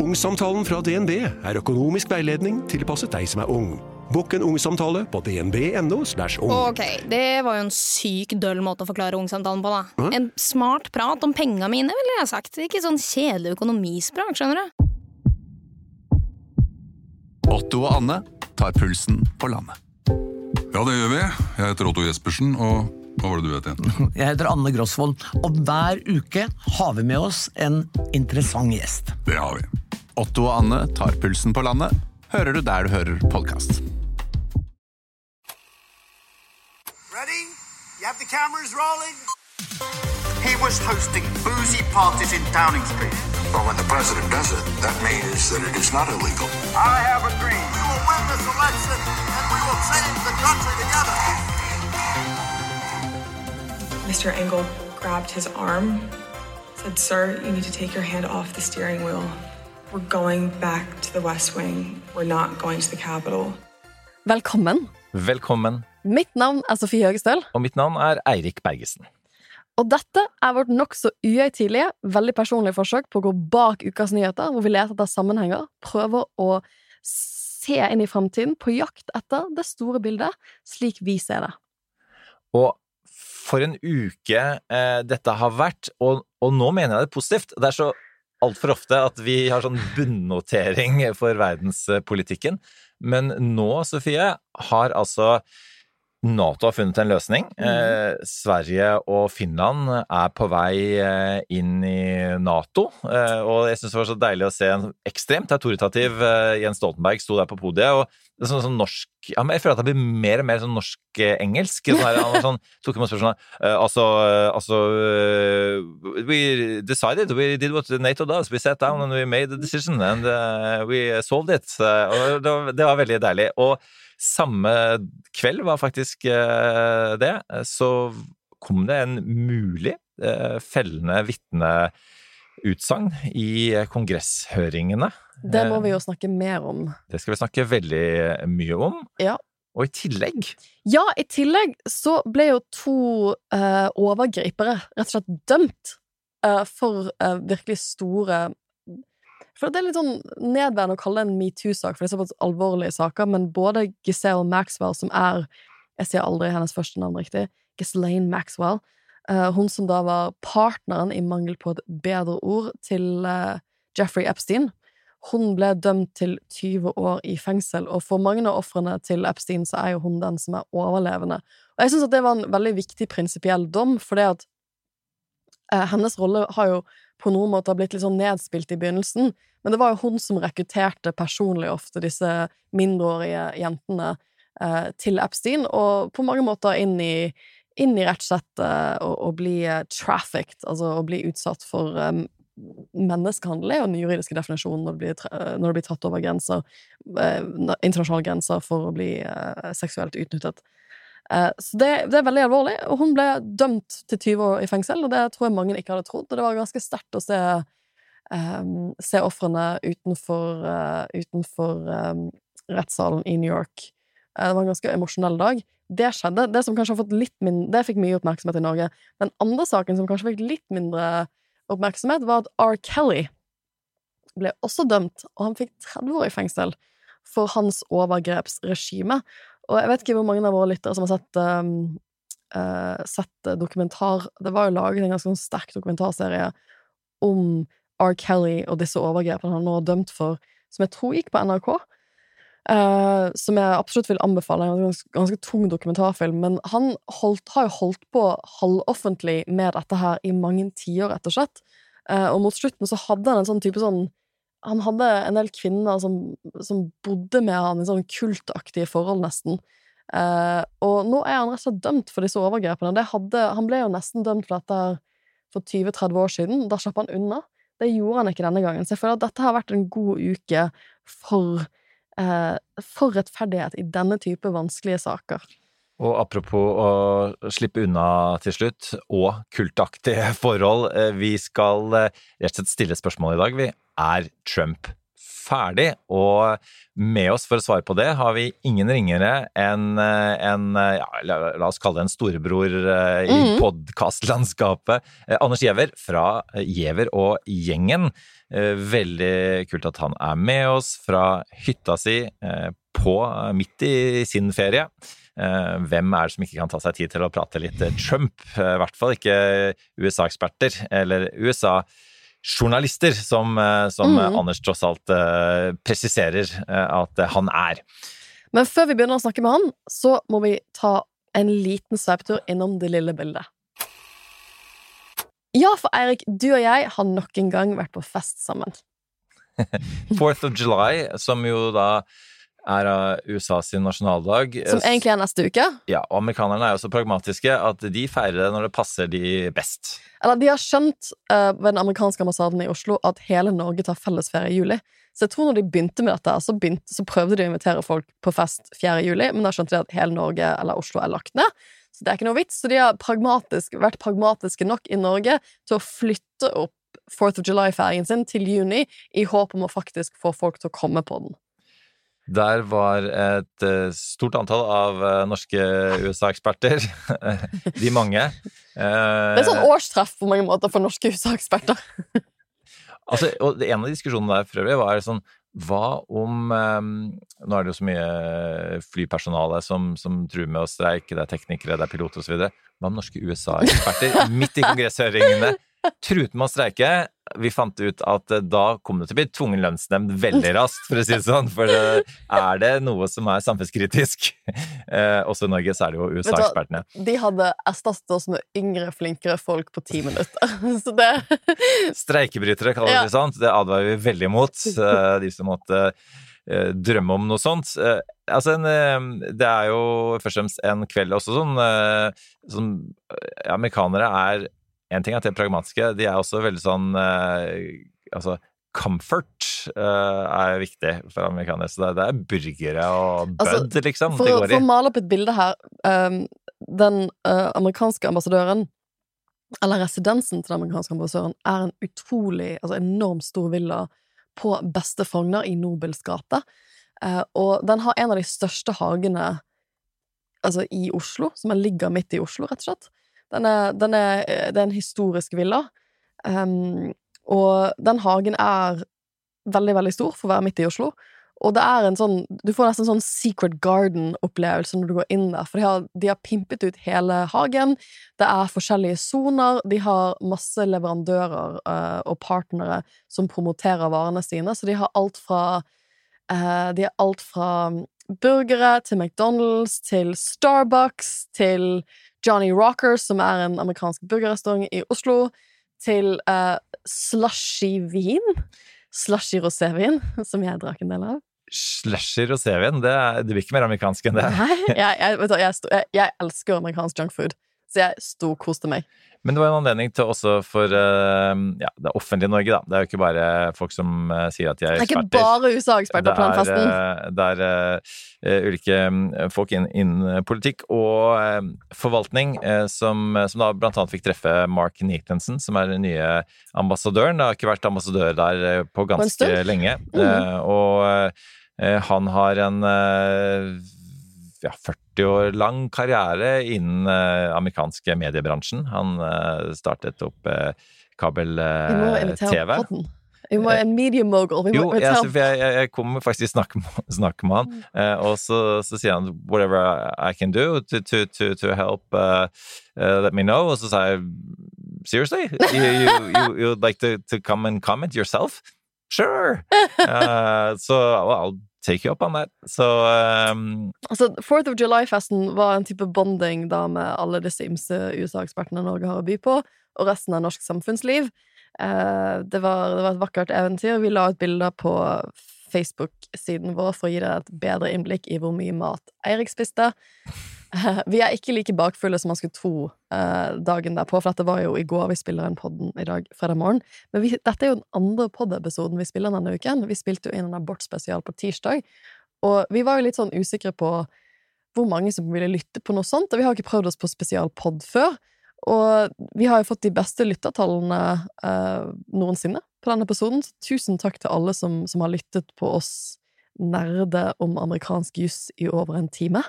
Ungsamtalen fra DNB er økonomisk veiledning tilpasset deg som er ung. Bokk en ungsamtale på dnb.no. ung. Ok, det var jo en syk døll måte å forklare ungsamtalen på, da. En smart prat om penga mine, ville jeg sagt. Ikke sånn kjedelig økonomisprat, skjønner du. Otto og Anne tar pulsen på landet. Ja, det gjør vi. Jeg heter Otto Jespersen, og hva var det du het igjen? Jeg heter Anne Grosvold, og hver uke har vi med oss en interessant gjest. Det har vi. Otto og Anne tar pulsen på landet. Hører du der du hører podkast. Ready? You have the? He was hosting boozy parties in Downing Street. Well, when the president does it, that means that it is not illegal. I have a dream. We will win this election and we will change the country together. Mr. Engel grabbed his arm, said, Sir, you need to take your hand off the steering wheel. We're going back to the West Wing. We're not going to the Capitol. Velkommen. Velkommen. Mitt navn er Sofie Høgestøl, Og mitt navn er Eirik Bergesen. og dette er vårt nokså uhøytidelige, veldig personlige forsøk på å gå bak ukas nyheter, hvor vi leter etter sammenhenger, prøver å se inn i framtiden, på jakt etter det store bildet, slik vi ser det. Og for en uke eh, dette har vært, og, og nå mener jeg det positivt. Det er så altfor ofte at vi har sånn bunnotering for verdenspolitikken. Men nå, Sofie, har altså Nato har funnet en løsning. Eh, Sverige og Finland er på vei eh, inn i Nato. Eh, og jeg syns det var så deilig å se en ekstremt autoritativ eh, Jens Stoltenberg sto der på podiet. og det sånn, sånn norsk ja, men Jeg føler at det blir mer og mer sånn norsk-engelsk. Sånn sånn, tok imot spørsmålet eh, Altså, eh, altså uh, We decided, we did what NATO does. We sat down and we made the decision and uh, we solved it. Uh, og det var, det var veldig deilig. Og samme kveld var faktisk eh, det, så kom det en mulig eh, fellende vitneutsagn i kongresshøringene. Det må vi jo snakke mer om. Det skal vi snakke veldig mye om. Ja. Og i tillegg Ja, i tillegg så ble jo to eh, overgripere rett og slett dømt eh, for eh, virkelig store For det er litt sånn nedværende å kalle det en metoo-sak, for det er såpass alvorlige saker, men både Giselle Maxwell, som er Jeg sier aldri hennes første navn riktig. Ghislaine Maxwell. eh, hun som da var partneren, i mangel på et bedre ord, til eh, Jeffrey Epstein. Hun ble dømt til 20 år i fengsel, og for mange av ofrene til Epstein så er jo hun den som er overlevende. Og jeg syns at det var en veldig viktig prinsipiell dom, for det at eh, hennes rolle har jo på noen måter blitt litt sånn nedspilt i begynnelsen, men det var jo hun som rekrutterte personlig ofte disse mindreårige jentene eh, til Epstein, og på mange måter inn i inn i rett og slett eh, å, å bli eh, trafficked, altså å bli utsatt for eh, menneskehandel er jo den juridiske definisjonen når det blir, når det blir tatt over grenser, eh, internasjonale grenser for å bli eh, seksuelt utnyttet. Eh, så det, det er veldig alvorlig, og hun ble dømt til 20 år i fengsel, og det tror jeg mange ikke hadde trodd, og det var ganske sterkt å se um, se ofrene utenfor, uh, utenfor um, rettssalen i New York. Eh, det var en ganske emosjonell dag. Det skjedde. Det som kanskje har fått litt mindre Det fikk mye oppmerksomhet i Norge. Den andre saken som kanskje fikk litt mindre oppmerksomhet, var at R. Kelly ble også dømt, og han fikk 30 år i fengsel for hans overgrepsregime. Og jeg vet ikke hvor mange av våre lyttere som har sett, um, uh, sett dokumentar Det var jo laget en ganske sånn sterk dokumentarserie om R. Kelly og disse overgrepene han nå er dømt for, som jeg tror gikk på NRK. Uh, som jeg absolutt vil anbefale. En ganske, ganske tung dokumentarfilm. Men han holdt, har jo holdt på halvoffentlig med dette her i mange tiår, rett og slett. Uh, og mot slutten så hadde han en sånn type sånn Han hadde en del kvinner som, som bodde med han i sånn kultaktige forhold, nesten. Eh, og nå er han rett og slett dømt for disse overgrepene. Hadde, han ble jo nesten dømt for dette for 20-30 år siden. Da slapp han unna. Det gjorde han ikke denne gangen. Så jeg føler at dette har vært en god uke for, eh, for rettferdighet i denne type vanskelige saker. Og apropos å slippe unna til slutt, og kultaktige forhold. eh, Vi skal eh, rett og slett stille spørsmål i dag, vi. Er Trump ferdig. Og med oss for å svare på det har vi ingen ringere enn en, ja, la, oss kalle det en storebror uh, i mm. podkastlandskapet. Anders Giæver fra Giæver og gjengen. Veldig kult at han er med oss fra hytta si på midt i sin ferie. Hvem er det som ikke kan ta seg tid til å prate litt Trump? I hvert fall ikke USA-eksperter eller USA journalister, som, eh, som mm. Anders tross alt uh, presiserer at han er. Men før vi begynner å snakke med han, så må vi ta en liten sveiptur innom det lille bildet. Ja, for Eirik, du og jeg har nok en gang vært på fest sammen. Fourth of July, som jo da er USA sin nasjonaldag. Som egentlig er neste uke? Ja, og amerikanerne er jo så pragmatiske at de feirer det når det passer de best. Eller de har skjønt uh, ved den amerikanske ambassaden i Oslo at hele Norge tar fellesferie i juli. Så jeg tror når de begynte med dette, så, begynte, så prøvde de å invitere folk på fest 4. juli, men da skjønte de at hele Norge eller Oslo er lagt ned. Så det er ikke noe vits. Så de har pragmatisk, vært pragmatiske nok i Norge til å flytte opp 4th of July-feiringen sin til juni, i håp om å faktisk få folk til å komme på den. Der var et eh, stort antall av eh, norske USA-eksperter. De mange. Det er sånn årstreff på mange måter for norske USA-eksperter. altså, og En av diskusjonene der for øvrig var sånn Hva om Nå er det jo så mye flypersonale som, som truer med å streike, det er teknikere, det er piloter osv. Hva om norske USA-eksperter midt i kongresshøringene truet med å streike. Vi fant ut at eh, da kom det til å bli tvungen lønnsnemnd veldig raskt, for å si det sånn. For eh, er det noe som er samfunnskritisk, eh, også i Norge, så er det jo USA-ekspertene. De hadde erstattet oss med yngre, flinkere folk på ti minutter. Så det Streikebrytere, kaller vi det sånt. Det advarer vi veldig mot. De som måtte drømme om noe sånt. Altså, en, det er jo først og fremst en kveld også sånn sånn Amerikanere er en ting er at de er pragmatiske, de er også veldig sånn eh, Altså, comfort uh, er viktig for amerikanere. Så det, det er burgere og bødd, altså, liksom, for. For å male opp et bilde her um, Den uh, amerikanske ambassadøren, eller residensen til den amerikanske ambassadøren, er en utrolig, altså enormt stor villa på beste Frogner i Nobels gate. Uh, og den har en av de største hagene altså, i Oslo, som ligger midt i Oslo, rett og slett. Den er, den er, det er en historisk villa. Um, og den hagen er veldig, veldig stor for å være midt i Oslo. Og det er en sånn Du får nesten sånn Secret Garden-opplevelse når du går inn der, for de har, de har, pimpet ut hele hagen. Det er forskjellige soner. De har masse leverandører uh, og partnere som promoterer varene sine, så de har alt fra uh, De har alt fra burgere til McDonald's til Starbucks til Johnny Rockers, som er en amerikansk burgerrestaurant i Oslo, til uh, slushy vin. Slushy rosévin, som jeg drakk en del av. Slushy rosévin? Det, det blir ikke mer amerikansk enn det. Nei, jeg, jeg, jeg, jeg elsker amerikansk junkfood, så jeg storkoste meg. Men det var en anledning til også for uh, ja, det offentlige Norge, da. Det er jo ikke bare folk som uh, sier at de er eksperter. Det er ikke bare USA-ekspert på den festen. Uh, det er ulike mm, folk innen inn politikk og forvaltning som, som, da blant annet fikk treffe Mark Nicholson, som er den nye ambassadøren. Det har ikke vært ambassadør der på ganske på lenge. Mm. og han har en ja, 40 år lang karriere innen uh, amerikanske mediebransjen. Han uh, startet opp uh, kabel-TV. Vi må en medium mogul. Vi jo, jeg, jeg, jeg, kommer faktisk snakke å snakke med han, uh, og så, så, sier han 'whatever I can do to, to, to, to help, uh, uh, let me know'. Og så sa jeg 'seriously? You, you, you, you'd like to, to come and comment yourself?' Sure! så well, take you up on that. Så um... Altså, Fourth of July-festen var en type bonding da med alle disse ymse USA-ekspertene Norge har å by på, og resten av norsk samfunnsliv. Uh, det, var, det, var, et vakkert eventyr. Vi la ut bilder på Facebook-siden vår for å gi deg et bedre innblikk i hvor mye mat Eirik spiste. Vi er ikke like bakfulle som man skulle tro uh, dagen derpå, for dette var jo i går. Vi spiller en podden i dag, fredag morgen. Men vi, dette er jo den andre pod-episoden vi spiller denne uken. Vi spilte jo inn en abortspesial på tirsdag, og vi var jo litt sånn usikre på hvor mange som ville lytte på noe sånt, og vi har ikke prøvd oss på spesialpod før. Og vi har jo fått de beste lyttertallene uh, noensinne på denne episoden. Så tusen takk til alle som, som har lyttet på oss nerde om amerikansk juss i over en time.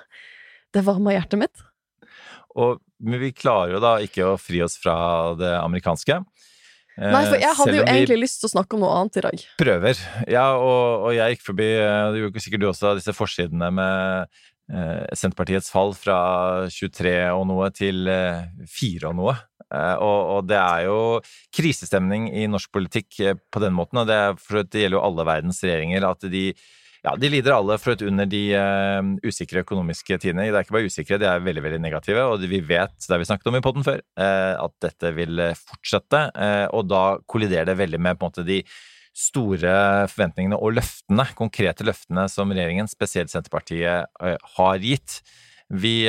Det varmer hjertet mitt. Og, men vi klarer jo da ikke å fri oss fra det amerikanske. Nei, for jeg Eh, hadde jo egentlig lyst til å snakke om noe annet i dag. prøver. Ja, og, og jeg gikk forbi, eh, det gjorde sikkert du også, disse forsidene med eh, Senterpartiets fall fra 23 og noe til eh, 4 og noe. Eh, og, og det er jo krisestemning i norsk politikk eh, på den måten, og det, det gjelder jo alle verdens regjeringer, at de ja, de lider alle for et under de uh, usikre økonomiske tidene. Det er ikke bare usikre, de er veldig veldig negative, og vi vet, det har vi snakket om i podden før, uh, at dette vil eh, fortsette. Uh, og da kolliderer det veldig med på en måte de store forventningene og løftene, konkrete løftene som regjeringen, spesielt Senterpartiet, har gitt. Vi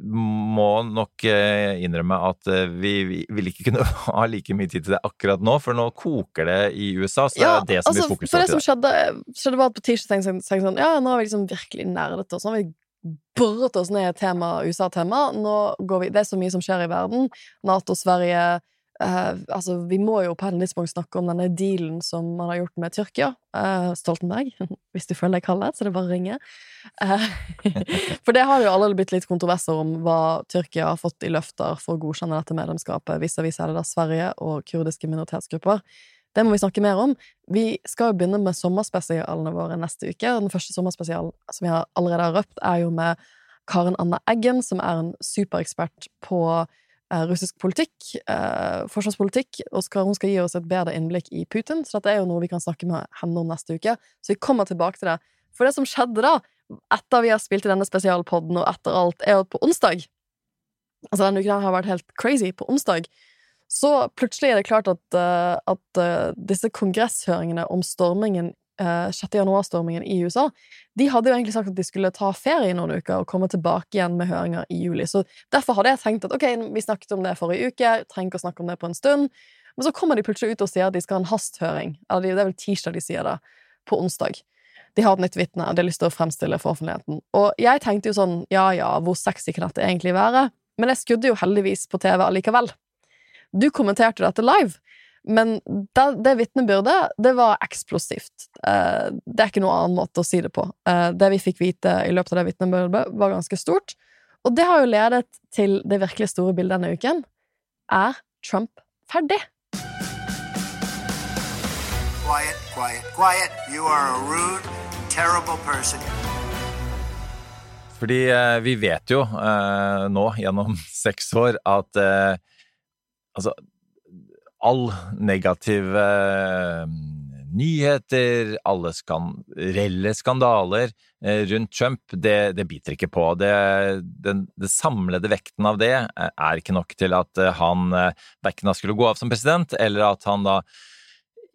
må nok eh, innrømme at eh, vi, vi vil ikke kunne ha like mye tid til det akkurat nå, for nå koker det i USA, så det er det som blir fokus for det som skjedde, skjedde var at på tirsdag tenkte jeg sånn Ja, nå har vi liksom virkelig nerdet oss. Nå har vi boret oss ned i tema, USA-tema. Nå går vi Det er så mye som skjer i verden. Nato, Sverige eh, Altså, vi må jo på et tidspunkt snakke om denne dealen som man har gjort med Tyrkia. Uh, Stoltenberg. Hvis du føler deg kallet, så det bare å ringe. Uh, for det har jo allerede blitt litt kontroverser om hva Tyrkia har fått i løfter for å godkjenne dette medlemskapet, vis-à-vis det da Sverige og kurdiske minoritetsgrupper. Det må vi snakke mer om. Vi skal jo begynne med sommerspesialene våre neste uke. Den første sommerspesialen som vi allerede har røpt, er jo med Karen Anne Eggen, som er en superekspert på russisk politikk, eh, forsvarspolitikk, og skal, hun skal gi oss et bedre innblikk i Putin, så dette er jo noe vi kan snakke med henne om neste uke. Så vi kommer tilbake til det. For det som skjedde da, etter vi har spilt i denne spesialpodden, og etter alt, er jo på onsdag Altså, denne uken har vært helt crazy. På onsdag så plutselig er det klart at, eh, at eh, disse kongresshøringene om stormingen, uh, 6. januar-stormingen i USA, de hadde jo egentlig sagt at de skulle ta ferie i noen uker og komme tilbake igjen med høringer i juli. Så derfor hadde jeg tenkt at ok, vi snakket om det forrige uke, trenger ikke å snakke om det på en stund. Men så kommer de plutselig ut og sier at de skal ha en hasthøring. Eller det er vel tirsdag de sier det. På onsdag. De har et nytt vitne, og de har lyst til å fremstille for offentligheten. Og jeg tenkte jo sånn, ja ja, hvor sexy kan dette egentlig være? Men jeg skudde jo heldigvis på TV allikevel. Du kommenterte dette live, men det, det vitnebyrdet, det var eksplosivt. Eh, det er ikke noen annen måte å si det på. Eh, det vi fikk vite i løpet av det vitnebyrdet, var ganske stort. Og det har jo ledet til det virkelig store bildet denne uken. Er Trump ferdig? Quiet, quiet, quiet. You are a rude, terrible person. Fordi eh, vi vet jo eh, nå, gjennom seks år, at eh, altså All negativ eh, nyheter, alle skan skandaler eh, rundt Trump, det, det biter ikke på. Det, den, det samlede vekten av det eh, er ikke nok til at han verken skulle gå av som president, eller at han da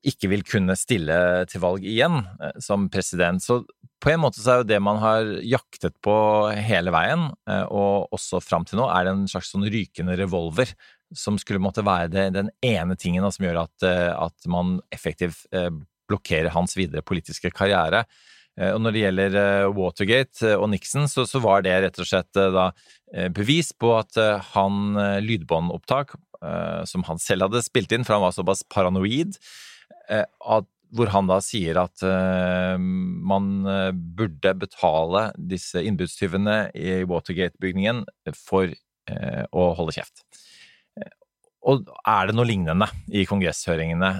ikke vil kunne stille til valg igjen eh, som president. Så på en måte så er jo det man har jaktet på hele veien, eh, og også fram til nå, er det en slags sånn rykende revolver som skulle måtte være det, den ene tingen som gjør at, eh, at man effektivt blokkerer hans videre politiske karriere. Og når det gjelder Watergate og Nixon, så, så var det rett og slett da bevis på at han lydbåndopptak som han selv hadde spilt inn, for han var såpass paranoid, at, hvor han da sier at eh, man eh, burde betale disse innbudstyvene i Watergate-bygningen for eh, å holde kjeft. Eh, Og er det noe lignende i kongresshøringene?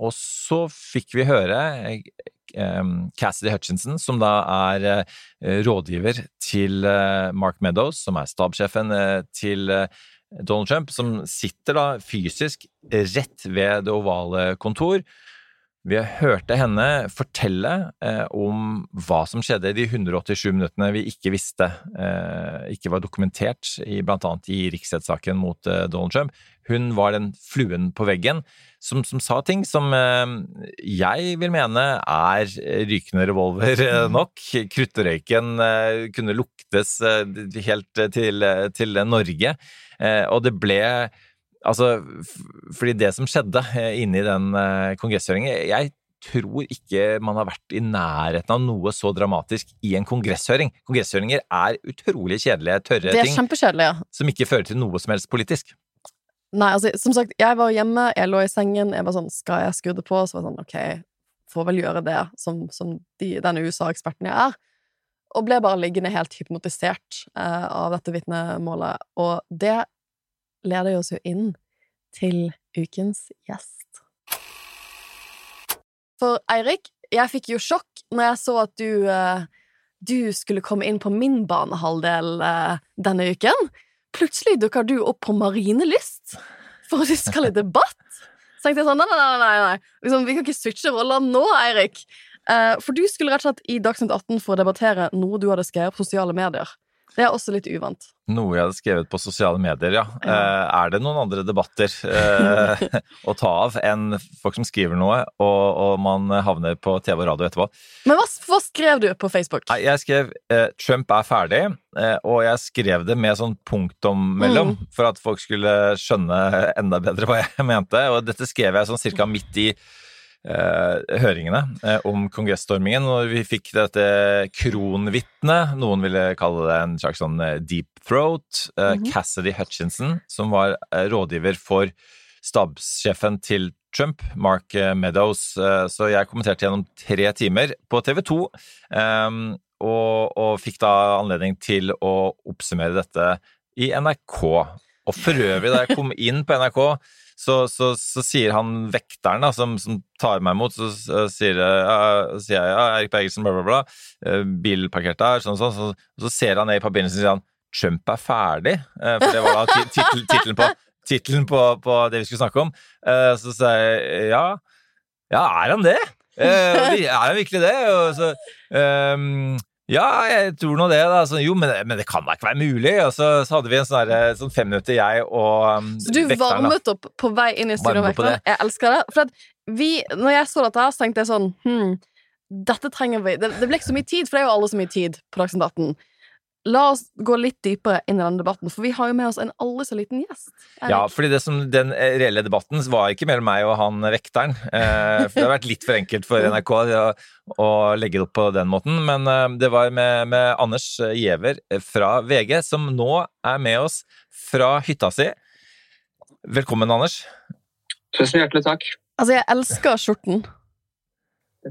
Og så fikk vi høre eh, eh, Cassidy Hutchinson, som da er eh, rådgiver til eh, Mark Meadows, som er stabssjefen eh, til eh, Donald Trump, som sitter da fysisk rett ved det ovale kontor. Vi hørte henne fortelle eh, om hva som skjedde i de 187 minuttene vi ikke visste, eh, ikke var dokumentert, i, blant annet i riksrettssaken mot eh, Donald Trump. Hun var den fluen på veggen som, som sa ting som eh, jeg vil mene er rykende revolver eh, nok. Kruttrøyken eh, kunne luktes helt til, til Norge, og det ble Altså, fordi det som skjedde eh, inne i den eh, kongresshøringen Jeg tror ikke man har vært i nærheten av noe så dramatisk i en kongresshøring. Kongresshøringer er utrolig kjedelige, tørre Det er ting ja. som ikke fører til noe som helst politisk. Nei, altså, som sagt, jeg var hjemme, jeg lå i sengen, jeg var sånn Skal jeg skru det på? Så var jeg sånn, ok, får vel gjøre det, som, som de, denne USA-eksperten jeg er. Og ble bare liggende helt hypnotisert eh, av dette vitnemålet. Og det leder oss jo inn til ukens gjest. For Eirik, jeg fikk jo sjokk når jeg så at du eh, du skulle komme inn på min banehalvdel eh, denne uken. Plutselig dukker du opp på Marinelyst for å skal i debatt. Så tenkte jeg sånn, nei, nei, nei, nei. Liksom, vi kan ikke switche roller nå, Eirik. Eh, for du skulle rett og slett i Dagsnytt 18 for å debattere noe du hadde skrevet på sosiale medier. Det er også litt uvant. Noe jeg hadde skrevet på sosiale medier, ja. ja. Eh, er det noen andre debatter eh, å ta av enn folk som skriver noe, og, og, man havner på TV og radio etterpå? Men hva, hva skrev du på Facebook? Jeg skrev eh, 'Trump er ferdig', eh, og jeg skrev det med sånn punktum mellom, mm. for at folk skulle skjønne enda bedre hva jeg mente. Og dette skrev jeg sånn cirka midt i høringene eh, om kongressstormingen, når vi fikk dette kronvitnet, noen ville kalle det en slags sånn eh, deep throat, mm -hmm. Cassidy Hutchinson, som var rådgiver for stabssjefen til Trump, Mark Meadows. Så jeg kommenterte gjennom tre timer på TV 2, og, og fikk da anledning til å oppsummere dette i NRK. Og for øvrig, da jeg kom inn på NRK så, så, så, sier han vekteren da, som, som tar meg imot, så, så sier, uh, sier, jeg ja, Erik Bergelsen, bla, bla, bla, uh, bil parkert der, sånn sånn, så, så ser han ned i papirene og sier han Trump er ferdig, uh, for det var da tittelen på, på, på, det vi skulle snakke om. Eh, så sier jeg ja, ja, er han det? Er han virkelig det? Og så, um, ja, jeg tror nå det. da. Så, jo, men, men, det kan da ikke være mulig. Og så, så hadde vi en sånn, der, sånn fem minutter, jeg og um, Så du vekteren, varmet opp på vei inn i studio, Jeg elsker det. For vi, når jeg så dette, så tenkte jeg sånn hm, dette trenger vi. Det, det ble ikke så mye tid, for det er jo alle så mye tid på Dagsnytt 18. La oss gå litt dypere inn i denne debatten, for vi har jo med oss en aldri så liten gjest. Ja, fordi det som den eh, reelle debatten var ikke mellom meg og han vekteren. Eh, for det har vært litt for enkelt for NRK å, å legge det opp på den måten. Men eh, det var med, med Anders Giæver fra VG, som nå er med oss fra hytta si. Velkommen, Anders. Tusen hjertelig takk. Altså, jeg elsker skjorten.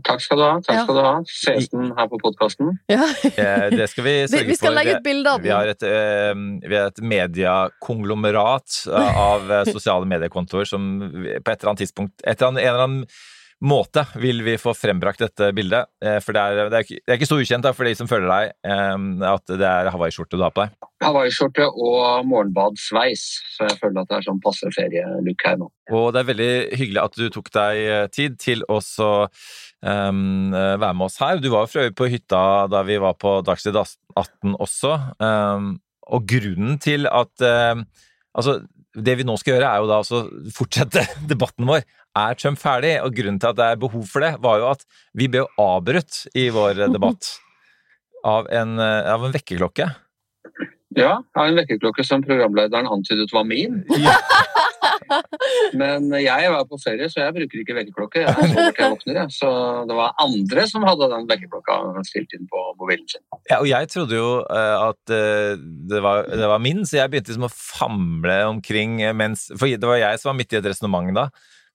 Takk skal du ha. takk skal du ha. Ses den her på podkasten? Ja. Eh, det skal vi sørge for. Vi skal legge et bilde av den. Vi har et, eh, vi har et mediekonglomerat av eh, sosiale mediekontoer som på et eller annet tidspunkt etter en eller annen måte vil vi få frembrakt dette bildet. For det er, det er, det er ikke så ukjent da, for de som følger deg, at det er hawaiiskjorte du har på deg. Hawaiiskjorte og morgenbadsveis, så jeg føler at det er sånn passe ferielook her nå. Og det er veldig hyggelig at du tok deg tid til å um, være med oss her. Du var jo for øvrig på hytta da vi var på Dagsnytt 18 også. Um, og grunnen til at um, Altså, det vi nå skal gjøre, er jo da å fortsette debatten vår. Er Trump ferdig? Og grunnen til at det er behov for det, var jo at vi ble avbrutt i vår debatt av en, av en vekkerklokke. Ja, av en vekkerklokke som programlederen antydet var min. Ja. Men jeg var på ferie, så jeg bruker ikke vekkerklokke. Jeg sover til jeg våkner, jeg. Så det var andre som hadde den vekkerklokka stilt inn på mobilen sin. Ja, og jeg trodde jo uh, at uh, det, var, det, var, min, så jeg begynte liksom å famle omkring mens For det var jeg som var midt i et resonnement da.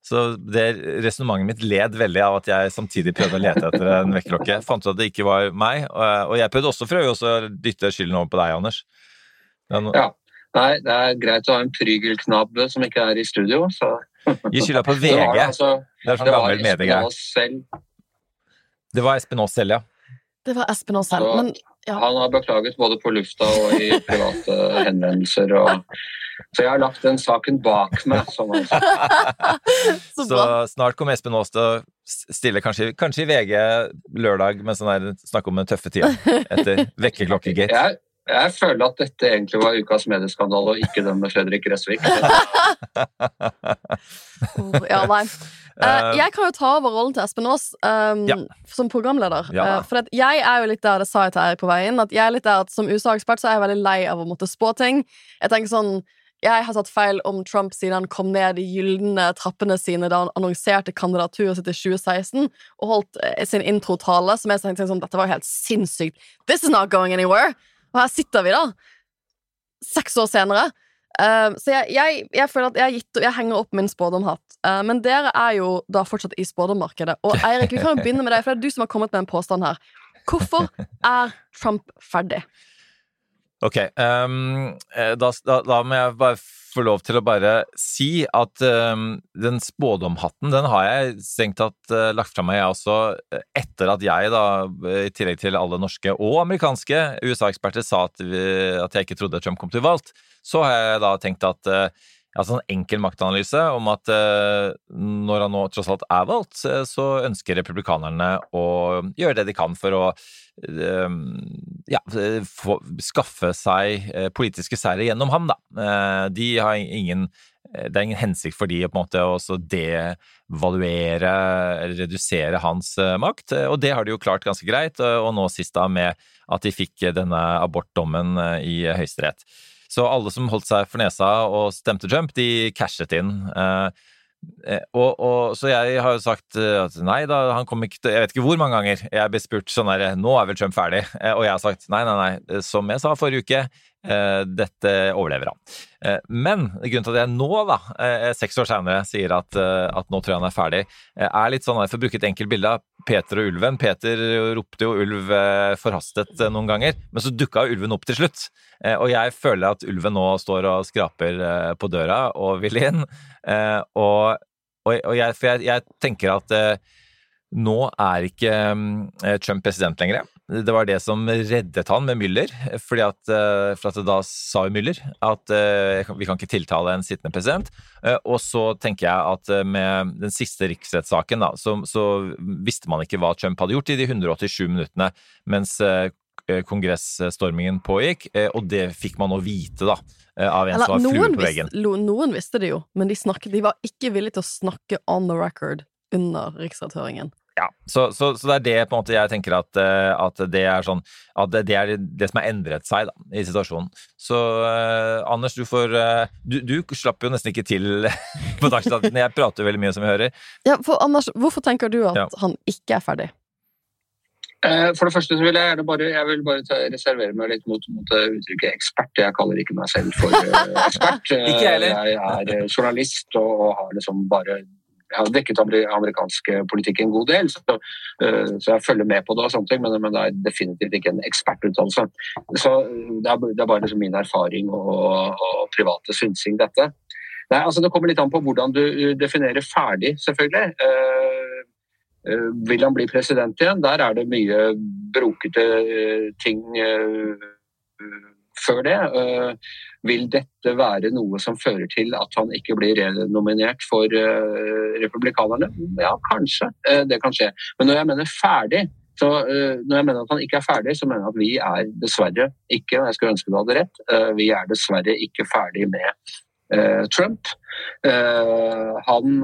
Så det resonnementet mitt led veldig av at jeg samtidig prøvde å lete etter en vekkerklokke. Fant ut at det ikke var meg, og jeg prøvde også for å dytte skylden over på deg, Anders. Ja, Nei, det er greit å ha en prygelknabb som ikke er i studio, så Gi skylda på VG. Det, altså, det er sånn gammel mediegreie. Det var Espen Aas selv, ja. Det var Espen Aas selv, men ja. Han har beklaget både på lufta og i private henvendelser. Og, så jeg har lagt den saken bak meg. Sånn så, så snart kommer Espen Aas til å stille, kanskje, kanskje, i VG lørdag, med sånn her, snakke om den tøffe tida etter vekkerklokkegate. Jeg føler at dette egentlig var ukas medieskandale, og ikke den med Fredrik Gressvik. ja, nei. Uh, jeg kan jo ta over rollen til Espen Aas um, ja. som programleder. Ja. Uh, for jeg er jo litt der, det sa jeg til Eirik på veien, at jeg er litt der at som USA-ekspert så er jeg veldig lei av å måtte spå ting. Jeg tenker sånn jeg har tatt feil om Trump siden han kom ned de gylne trappene sine da han annonserte kandidaturet sitt i 2016 og holdt sin introtale, som jeg tenkte sånn, dette var helt sinnssykt. This is not going anywhere. Og her sitter vi, da, seks år senere. Uh, så jeg, jeg, jeg føler at jeg, gitt, jeg henger opp min spådomhatt. Uh, men dere er jo da fortsatt i spådommarkedet. Og Eirik, vi kan jo begynne med deg, for det er du som har kommet med en påstand her. Hvorfor er Trump ferdig? Ok, um, da, da, da, må jeg bare få lov til å bare si at um, den spådomhatten, den har jeg strengt tatt uh, lagt fra meg, jeg også, etter at jeg, da, i tillegg til alle norske og amerikanske USA-eksperter, sa at, vi, at, jeg ikke trodde Trump kom til valgt. Så har jeg da tenkt at uh, altså en enkel maktanalyse om at eh, når han nå tross alt er valgt, så ønsker republikanerne å gjøre det de kan for å eh, ja, få, skaffe seg eh, politiske seire gjennom ham, da. De har ingen det er ingen hensikt for de å på en måte også devaluere redusere hans makt, og det har de jo klart ganske greit, og nå sist da med at de fikk denne abortdommen i Høyesterett. Så alle som holdt seg for nesa og stemte Trump, de cashet inn. Eh, eh, og, og, så jeg har jo sagt eh, at nei da, han kom ikke til Jeg vet ikke hvor mange ganger jeg ble spurt sånn herre Nå er vel Trump ferdig? Og jeg har sagt nei, nei, nei. Som jeg sa forrige uke, dette overlever han. Men grunnen til at jeg nå, da, seks år senere, sier at, at nå tror jeg han er ferdig, er litt sånn, for å bruke et enkelt bilde av Peter og ulven. Peter ropte jo ulv forhastet noen ganger, men så dukka ulven opp til slutt. Eh, og jeg føler at ulven nå står og skraper eh, på døra og vil inn. Eh, og, og jeg, for jeg, jeg, tenker at nå er ikke Trump president lenger. Det var det som reddet han med Müller. fordi at, for at da sa jo Müller at vi kan ikke tiltale en sittende president. Og så tenker jeg at med den siste riksrettssaken da, så, så visste man ikke hva Trump hadde gjort i de 187 minuttene, mens kongressstormingen pågikk, eh, og det fikk man å vite, da. Eh, av en Eller, som var flue på veggen. Visste, noen visste det jo, men de, snakket, de var ikke villige til å snakke on the record under riksrettshøringen. Ja, så, så, så, det er det på en måte jeg tenker at, at det er sånn At det er det som har endret seg da, i situasjonen. Så uh, Anders, du får uh, du, du, slapp jo nesten ikke til på Dagsnytt. Jeg prater veldig mye, som vi hører. Ja, for Anders, hvorfor tenker du at ja. han ikke er ferdig? Eh, for det første så vil jeg gjerne bare, jeg vil bare ta, reservere meg litt mot, mot, uttrykket ekspert. Jeg kaller ikke meg selv for uh, ekspert. ikke jeg, jeg er journalist og, har liksom bare jeg har dekket amerikansk politikk en god del, så, så, jeg følger med på det, og sånne ting, men, men det er definitivt ikke en ekspertutdannelse. Så Det er, det er bare liksom min erfaring og, og private synsing, dette. Nei, altså Det kommer litt an på hvordan du definerer ferdig, selvfølgelig. Eh, vil han bli president igjen? Der er det mye brokete eh, ting eh, før det. Vil dette være noe som fører til at han ikke blir renominert for republikanerne? Ja, kanskje. Det kan skje. Men når jeg mener ferdig, så når jeg mener at han ikke er ferdig, så mener jeg at vi er dessverre ikke, og jeg skulle ønske du hadde rett, vi er dessverre ikke ferdig med Trump. Han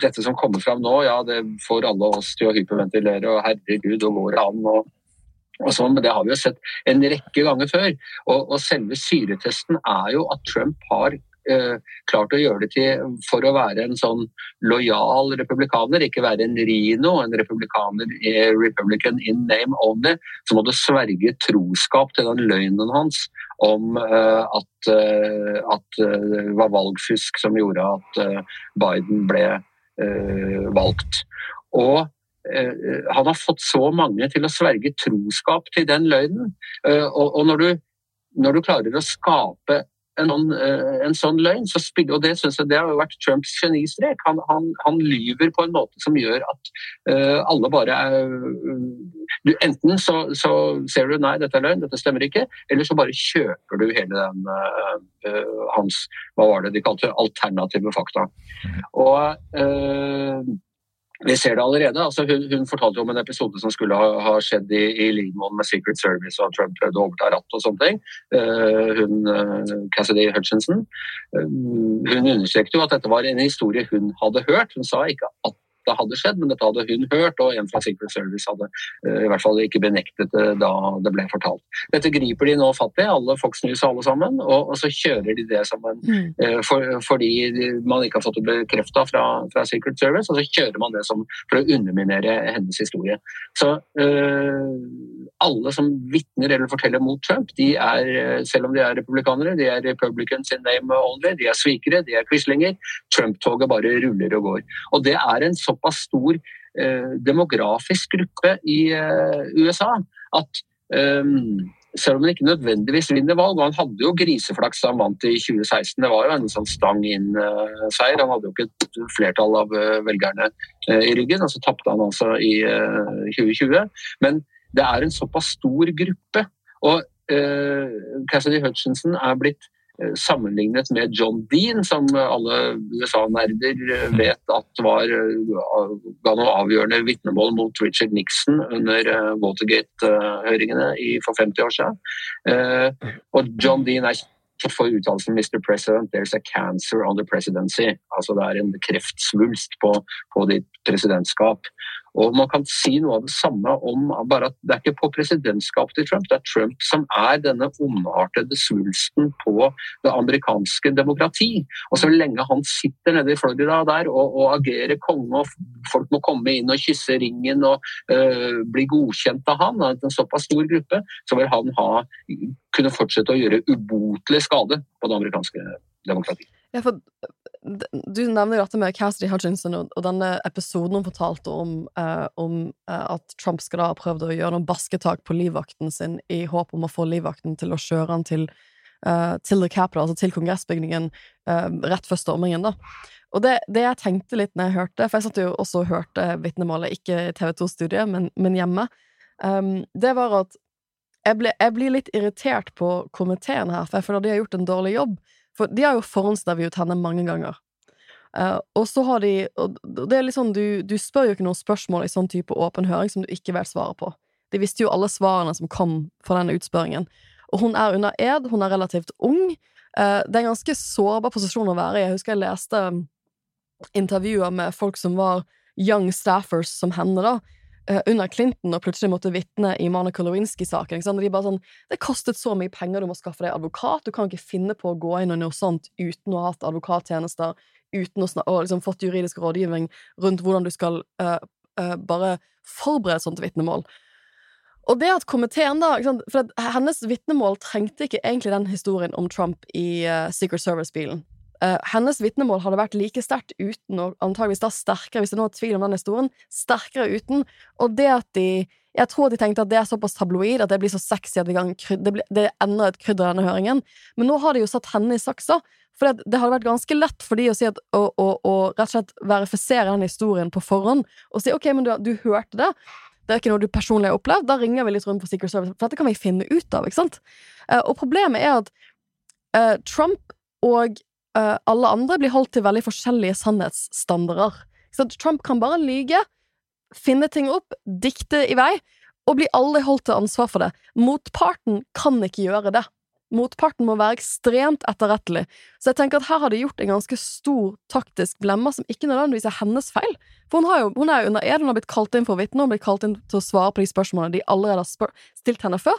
dette som kommer fram nå, ja, det får alle oss til å hyperventilere, og herregud, og går det an? og og sånn, men Det har vi jo sett en rekke ganger før. Og, og selve syretesten er jo at Trump har eh, klart å gjøre det til for å være en sånn lojal republikaner, ikke være en rino, en republikaner, eh, republican in name only. Så må du sverge troskap til den løgnen hans om uh, at, uh, at det var valgfusk som gjorde at uh, Biden ble valgt. Og eh, han har fått så mange til å sverge troskap til den løgnen. Eh, og når, du, når, du, klarer å skape en, en sånn løgn, så spiller, og det synes jeg det har vært Trumps genistrek. Han, han, han, lyver på en måte som gjør at uh, alle bare er du, Enten så, så, ser du nei, dette er løgn, dette stemmer ikke, eller så bare kjøper du hele den uh, uh, hans Hva var det de kalte alternative fakta. Mhm. Og uh, vi ser det allerede. Altså, hun, hun, fortalte om en episode som skulle ha, ha skjedd i, i Lingmon med Secret Service, og Trump prøvde å overta rattet og sånne ting. Uh, hun, uh, Cassidy Hutchinson. Uh, hun understreket jo at dette var en historie hun hadde hørt. Hun sa ikke at det hadde skjedd, men dette hadde hun hørt, og en fra Secret Service hadde uh, i hvert fall ikke benektet det da det ble fortalt. Dette griper de nå fatt i, alle Fox News alle sammen, og, og så kjører de det som en mm. uh, for, Fordi man ikke har fått det bekrefta fra, fra, Secret Service, og så kjører man det som for å underminere hennes historie. Så uh, alle som vitner eller forteller mot Trump, de er, eh, selv om de er republikanere, de er republicans in name only, de er svikere, de er quislinger. Trump-toget bare ruller og går. Og det er en såpass stor eh, demografisk gruppe i eh, USA at um, selv om han ikke nødvendigvis vinner valg. og Han hadde jo griseflaks da han vant i 2016. Det var jo en sånn stang inn-seier. han hadde jo ikke et flertall av uh, velgerne uh, i ryggen, og så tapte han altså i 2020. Men det er en såpass stor gruppe. Og Cassidy Hutchinson er blitt sammenlignet med John Dean, som alle USA-nerder vet at var, ga noe avgjørende vitnemål mot Richard Nixon under Watergate-høringene for 50 år siden. Og John Dean er for uttalelsen 'Mr. President, there's a cancer on the presidency'. Altså det er en kreftsvulst på, på ditt presidentskap. Og man kan si noe av det samme om bare at det er ikke på presidentskapet til Trump, det er Trump som er denne ondartede svulsten på det amerikanske demokrati. Og så lenge han sitter nede i Florida der og, og agerer konge, og folk må komme inn og kysse ringen og øh, bli godkjent av han, en såpass stor gruppe, så vil han ha, kunne fortsette å gjøre ubotelig skade på det amerikanske demokratiet. Ja, for du nevner jo dette med Cassidy Hutchinson og, denne episoden hun fortalte om, eh, om eh, at Trump skal da ha prøvd å gjøre noen basketak på livvakten sin i håp om å få livvakten til å kjøre han til, eh, til The Capitol, altså til kongressbygningen, eh, rett før stormingen, da. Og det, det, jeg tenkte litt når jeg hørte, for jeg satt jo også og hørte vitnemålet, ikke i TV 2-studiet, men, men, hjemme, um, det var at jeg, ble, jeg blir litt irritert på komiteen her, for jeg føler de har gjort en dårlig jobb. For de har jo forhåndsintervjuet henne mange ganger. Uh, og så har de Og det er litt sånn, du, du spør jo ikke noen spørsmål i sånn type åpen høring som du ikke vet svaret på. De visste jo alle svarene som kom fra denne utspørringen. Og hun er under ed, hun er relativt ung. Uh, det er en ganske sårbar posisjon å være i. Jeg husker jeg leste intervjuer med folk som var young staffers som henne, da, under Clinton, og plutselig måtte vitne i Monica Lewinsky-saken. De bare sånn Det kostet så mye penger, du må skaffe deg advokat. Du kan ikke finne på å gå inn i noe sånt uten å ha hatt advokattjenester, uten å og liksom fått juridisk rådgivning rundt hvordan du skal uh, uh, bare forberede sånt vitnemål. Og det at komiteen, da For hennes vitnemål trengte ikke egentlig den historien om Trump i Secret Service-bilen. Uh, hennes vitnemål hadde vært like sterkt uten, og antageligvis da sterkere, hvis det nå er tvil om den historien, sterkere uten. Og det at de Jeg tror de tenkte at det er såpass tabloid, at det blir så sexy at kan, det, det ender et krydder i denne høringen. Men nå har de jo satt henne i saksa. For det, det, hadde vært ganske lett for de å si at, å, å, å, rett og slett verifisere den historien på forhånd. Og si ok, men du, du hørte det. Det er ikke noe du personlig har opplevd. Da ringer vi litt rundt på Secret Service, for dette kan vi finne ut av. ikke sant? Uh, og problemet er at uh, Trump og uh, alle andre blir holdt til veldig forskjellige sannhetsstandarder. Så Trump kan bare lyge, finne ting opp, dikte i vei, og blir aldri holdt til ansvar for det. Motparten kan ikke gjøre det. Motparten må være ekstremt etterrettelig. Så jeg tenker at her har de gjort en ganske stor taktisk blemme, som ikke nødvendigvis er hennes feil. For hun, jo, hun er jo under ed, hun har blitt kalt inn for å vitne, hun blitt kalt inn til å svare på de spørsmålene de allerede har stilt henne før.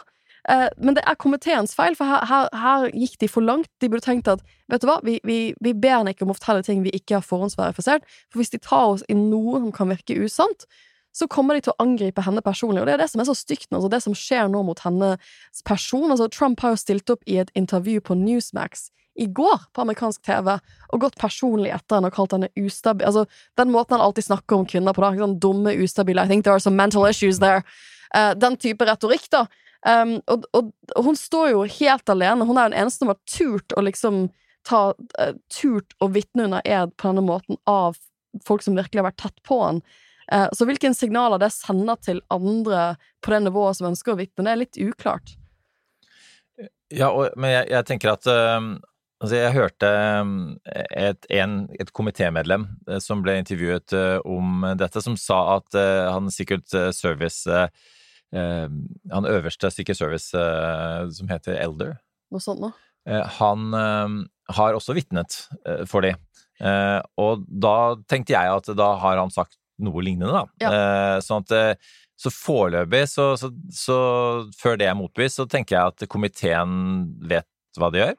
Eh, men det er komiteens feil, for her, her, her, gikk de for langt. De burde tenkt at vet du hva, vi, vi, vi ber henne ikke om å fortelle ting vi ikke har forhåndsverifisert, for hvis de tar oss i noe som kan virke usant, så kommer de til å angripe henne personlig. Og det er det som er så stygt nå, altså det som skjer nå mot hennes person. Altså, Trump har jo stilt opp i et intervju på Newsmax i går på amerikansk TV og gått personlig etter henne og kalt henne ustabil Altså, den måten han alltid snakker om kvinner på, da. Sånn dumme, ustabile I think there are some mental issues there. Uh, den type retorikk, da. Um, og, og, og, hun står jo helt alene. Hun er den eneste som har turt å liksom ta uh, Turt å vitne under ed på denne måten av folk som virkelig har vært tett på han. Uh, så hvilke signaler det sender til andre på det nivået som ønsker å vitne, det er litt uklart. Ja, og, men jeg, jeg, tenker at uh, Altså, jeg hørte et, en, et komitémedlem som ble intervjuet om dette, som sa at han sikkert Service Eh, han øverste Secret Service, eh, som heter Elder Noe sånt noe? Eh, han har også vitnet for de. og da tenkte jeg at da har han sagt noe lignende, da. Ja. sånn at så foreløpig, så, så, så, før det er motbevist, så tenker jeg at komiteen vet hva de gjør.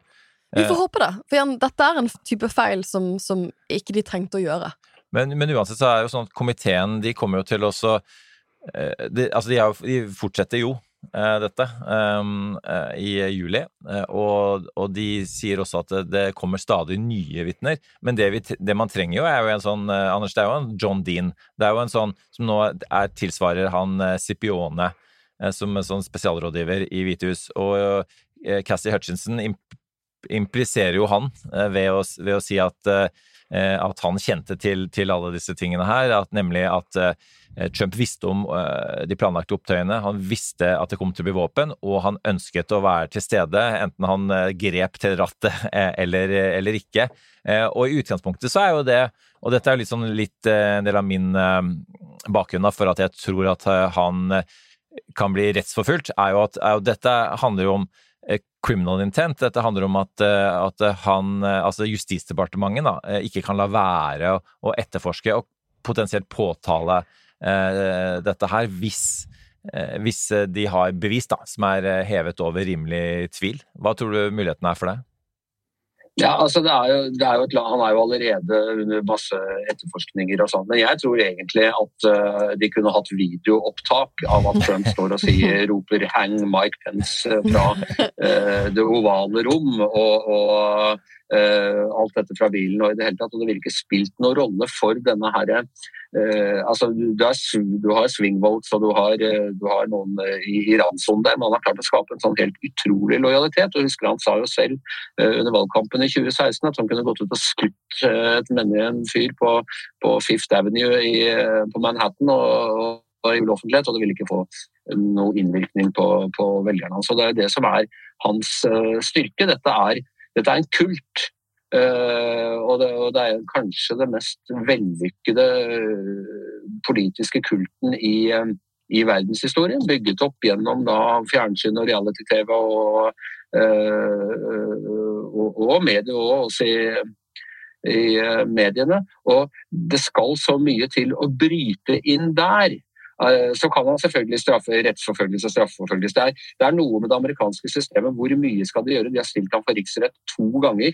Vi får håpe det, for igjen, dette er en type feil som, som ikke de trengte å gjøre. Men, men, uansett så er det jo sånn at komiteen de kommer jo til å de, altså de, er, de, fortsetter jo eh, dette um, eh, i juli, eh, og, og, de sier også at det, kommer stadig nye vitner. Men det, vi, det, man trenger jo, er jo en sånn eh, Anders, det er jo en John Dean. Det er jo en sånn som nå er, tilsvarer han eh, Scipione eh, som en sånn spesialrådgiver i Hvithus. Og Cassie Hutchinson imp impliserer jo han ved å, ved å si at at han kjente til, til, alle disse tingene her, at nemlig at Eh, Trump visste om eh, de planlagte opptøyene, han visste at det kom til å bli våpen, og han ønsket å være til stede, enten han eh, grep til rattet eller, eller ikke. Og i utgangspunktet så er jo det, og dette er jo litt, sånn, en del av min bakgrunn for at jeg tror at han kan bli rettsforfulgt, er jo at er jo, dette handler jo om criminal intent. Dette handler om at, at han, altså Justisdepartementet da, ikke kan la være å etterforske og potensielt påtale Eh, dette her hvis, eh, hvis de har bevis da, som er eh, hevet over rimelig tvil. Hva tror du muligheten er for det? Ja, altså det er jo, det er jo et, Han er jo allerede under masse etterforskninger og sånn, men jeg tror egentlig at uh, de kunne hatt videoopptak av at Trump står og sier, roper 'hang Mike Pence' fra uh, det ovale rom. og, og alt dette fra bilen og i det hele tatt, og det ville ikke spilt noen rolle for denne her uh, altså du, har, du har swing votes og du har, uh, du har noen i, i randsonen der, men han har klart å skape en sånn helt utrolig lojalitet. og husker Han sa jo selv under valgkampen i 2016 at han kunne gått ut og skutt et menneske, en fyr på, på, Fifth Avenue i, på Manhattan og, og i offentlighet, og det ville ikke få noe innvirkning på, på velgerne hans. Det er det som er hans styrke. Dette er dette er en kult. Uh, og, det, og, det, er kanskje det mest vellykkede uh, politiske kulten i, uh, i, verdenshistorien. Bygget opp gjennom da, fjernsyn og reality-TV og, og, og medier og også i, i mediene. Og det skal så mye til å bryte inn der. Eh, så kan han selvfølgelig straffe, rettsforfølgelse og straffeforfølgelse. Det det er, noe med det amerikanske systemet. Hvor mye skal de gjøre? De har stilt ham for riksrett to ganger.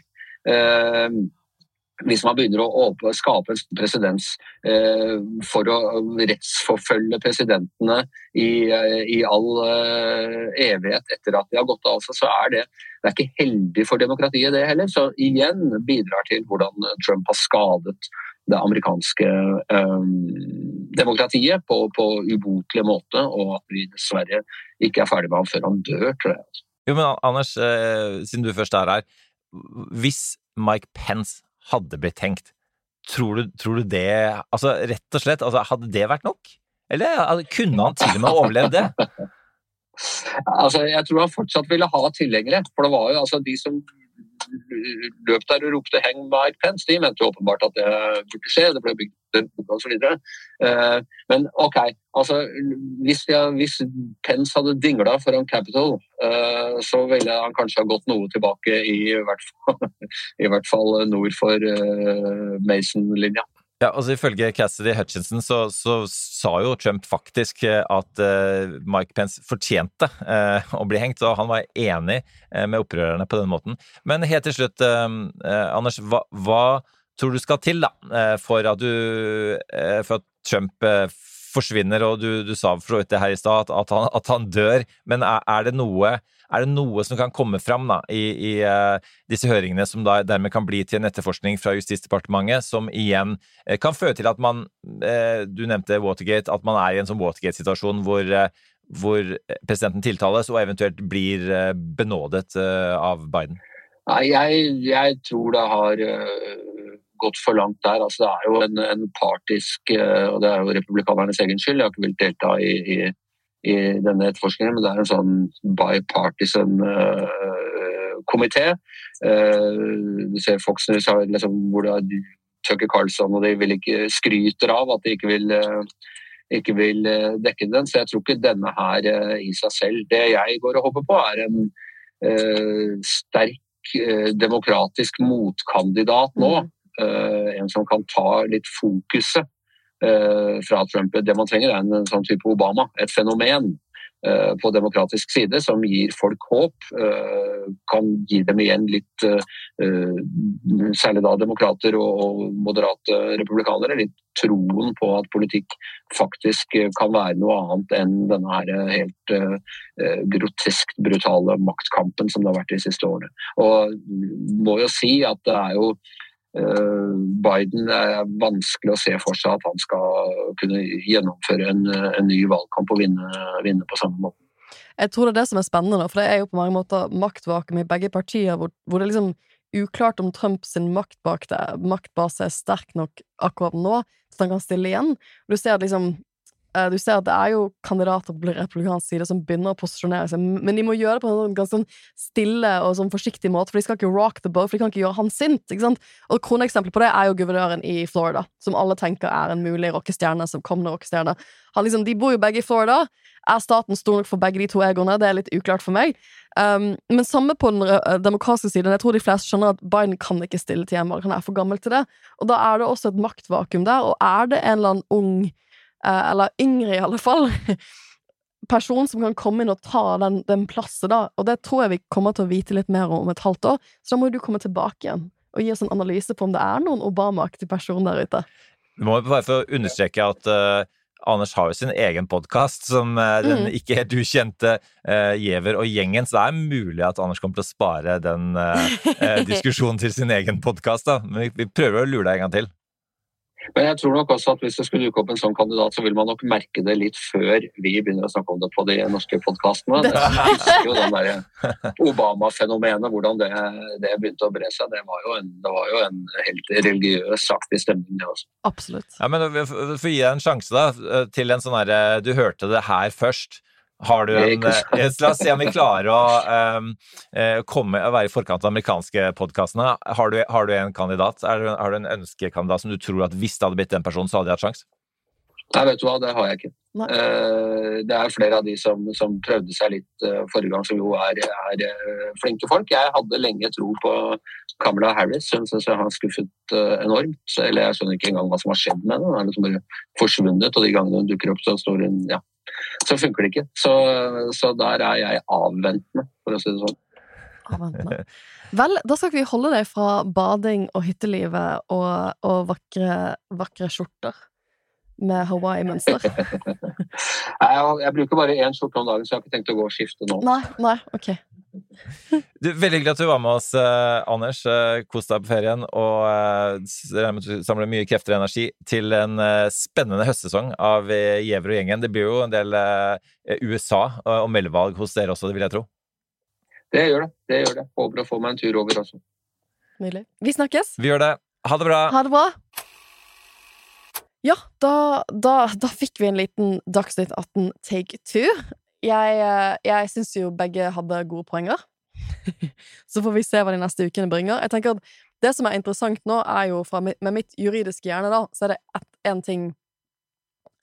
Hvis man begynner å skape en presedens eh, for å rettsforfølge presidentene i, eh, i all eh, evighet etter at de har gått av, så er det, det er ikke heldig for demokratiet, det heller. Så igjen bidrar til hvordan Trump har skadet det amerikanske um, demokratiet på, på ubotelig måte, og at vi dessverre ikke er ferdig med ham før han dør, tror jeg. Jo, men Anders, siden du først er her. Hvis Mike Pence hadde blitt tenkt, tror du, tror du det Altså rett og slett, altså, hadde det vært nok? Eller kunne han til og med overlevd det? altså, jeg tror han fortsatt ville ha tilhengere. For det var jo altså de som løp der og ropte 'hang Mike Pence', de mente åpenbart at det burde skje. Det ble bygd osv. Eh, men OK, altså hvis, jeg, hvis Pence hadde dingla foran Capitol, eh, så ville han kanskje ha gått noe tilbake, i hvert fall, i hvert fall nord for eh, Mason-linja. Ja, altså Ifølge Cassidy Hutchinson så, så, sa jo Trump faktisk eh, at uh, Mike Pence fortjente uh, å bli hengt, og han var enig uh, med opprørerne på den måten. Men helt til slutt, Anders, hva, hva, tror du skal til da, for at, du, for at Trump forsvinner, og du, du sa for så vidt det her i stad, at, at, han dør, men er, er det noe er det noe som kan komme fram da, i, i uh, disse høringene, som da dermed kan bli til en etterforskning fra Justisdepartementet, som igjen uh, kan føre til at man uh, Du nevnte Watergate, at man er i en sånn Watergate-situasjon hvor, hvor, presidenten tiltales og eventuelt blir benådet av Biden? Nei, jeg, jeg tror det har gått for langt der. Altså, det er jo en, en, partisk Og det er jo republikanernes egen skyld. Jeg har ikke villet delta i, i i denne etterforskningen, men det er en sånn bipartisan uh, komité. Uh, du ser Fox News har liksom, hvor det er Tucker Carlson og de vil ikke skryter av at de ikke vil, uh, ikke vil dekke den. Så jeg tror ikke denne her i seg selv. Det jeg går og håper på, er en sterk demokratisk motkandidat nå. Uh, en som kan ta litt fokuset Eh, fra Trump. Det man trenger, er en, sånn type Obama. Et fenomen eh, på demokratisk side som gir folk håp. eh, Kan gi dem igjen litt, eh, særlig da demokrater og moderate republikanere, litt troen på at politikk faktisk kan være noe annet enn denne her helt groteskt brutale maktkampen som det har vært de siste årene. Og må jo si at det er jo Eh, Biden er vanskelig å se for seg at han skal kunne gjennomføre en, en ny valgkamp og vinne, vinne, på samme måte. Jeg tror det er det som er spennende, for det er jo på mange måter maktvakuum i begge partier, hvor, hvor, det er liksom uklart om Trumps maktbase er sterk nok akkurat nå, så han kan stille igjen. Du ser at liksom Eh, du ser at det er jo kandidater på republikansk side som begynner å posisjonere seg, men de må gjøre det på en sånn ganske sånn stille og sånn forsiktig måte, for de skal ikke rock the boat, for de kan ikke gjøre han sint. ikke sant? Og Kroneksempelet på det er jo guvernøren i Florida, som alle tenker er en mulig rockestjerne som kommende rockestjerne. Liksom, de bor jo begge i Florida. Er staten stor nok for begge de to egoene? Det er litt uklart for meg. Um, men samme på den uh, demokratiske siden. Jeg tror de fleste skjønner at Biden kan ikke stille til hjemmevalg. Han er for gammel til det. Og da er det også et maktvakuum der. Og er det en eller annen ung Eh, eller yngre i alle fall, person som kan komme inn og ta den, den plassen, da. Og det tror jeg vi kommer til å vite litt mer om et halvt år, så da må du komme tilbake igjen og gi oss en analyse på om det er noen Obama-aktig person der ute. Du må bare få understreke at uh, Anders har jo sin egen podkast, som uh, den mm. ikke helt ukjente uh, Giæver og gjengen, så det er mulig at Anders kommer til å spare den diskusjonen til sin egen podkast. Men vi, vi prøver å lure deg en gang til. Men jeg tror nok også at hvis det skulle dukke opp en sånn kandidat, så vil man nok merke det litt før vi begynner å snakke om det på de norske podkastene. Jeg husker jo den der Obama-fenomenet, hvordan det, det, begynte å bre seg. Det var jo en, var jo en helt religiøs-aktig stemning, det også. Absolutt. Ja, men for å gi deg en sjanse da, til en sånn herre Du hørte det her først. Har du en, eh, la oss se om vi klarer å um, komme, være i forkant av amerikanske podkastene. Har, har, du en kandidat? Er, har du en ønskekandidat som du tror at hvis det hadde blitt den personen, så hadde de hatt sjanse? Nei, vet du hva, det har jeg ikke. Uh, det er flere av de som, som prøvde seg litt uh, forrige gang, som jo er, er uh, flinke folk. Jeg hadde lenge tro på Kamala Harris. Hun syns jeg har skuffet enormt. Så, eller jeg skjønner ikke engang hva som har skjedd med henne. Hun er liksom bare forsvunnet, og de gangene hun dukker opp, så står hun ja, så funker det ikke. Så, så der er jeg avventende, for å si det sånn. Avventende. Vel, da skal vi holde deg fra bading og hyttelivet og, og vakre, vakre skjorter med Hawaii-mønster. jeg, jeg, bruker bare én skjorte om dagen, så jeg har ikke tenkt å gå og skifte nå. Nei, nei, ok. Du, veldig hyggelig at du var med oss, eh, Anders. Eh, kos deg på ferien. Og eh, samler mye krefter og energi til en eh, spennende høstsesong av eh, og gjengen. Det blir jo en del eh, USA og meldevalg hos dere også, det vil jeg tro. Det gjør det. det gjør det. Håper å få meg en tur over også. Nydelig. Vi snakkes. Vi gjør det. Ha det bra. Ha det bra. Ja, da, da, da fikk vi en liten Dagsnytt 18 take two. Jeg, eh, jeg syns jo begge hadde gode poenger. Så får vi se hva de neste ukene bringer. Jeg tenker at Det som er interessant nå, er jo fra, med mitt juridiske hjerne, da, så er det én ting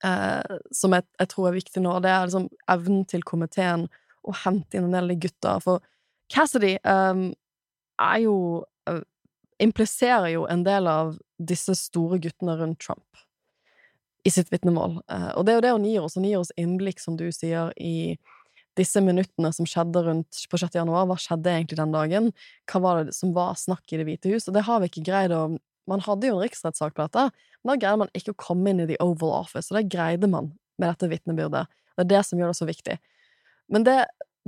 eh, som jeg, jeg, tror er viktig nå, og det er liksom evnen til komiteen å hente inn en del av de gutta. For Cassidy eh, er jo eh, Impliserer jo en del av disse store guttene rundt Trump i sitt vitnemål. Eh, og det er jo det hun gir oss. Hun gir oss innblikk, som du sier, i disse minuttene som skjedde rundt på 6. januar. Hva skjedde egentlig den dagen? Hva var det som var snakk i Det hvite hus? Og det har vi ikke greid å Man hadde jo en riksrettssak på dette, men da greide man ikke å komme inn i The Oval Office, og det greide man med dette vitnebyrdet. Det er det som gjør det så viktig. Men det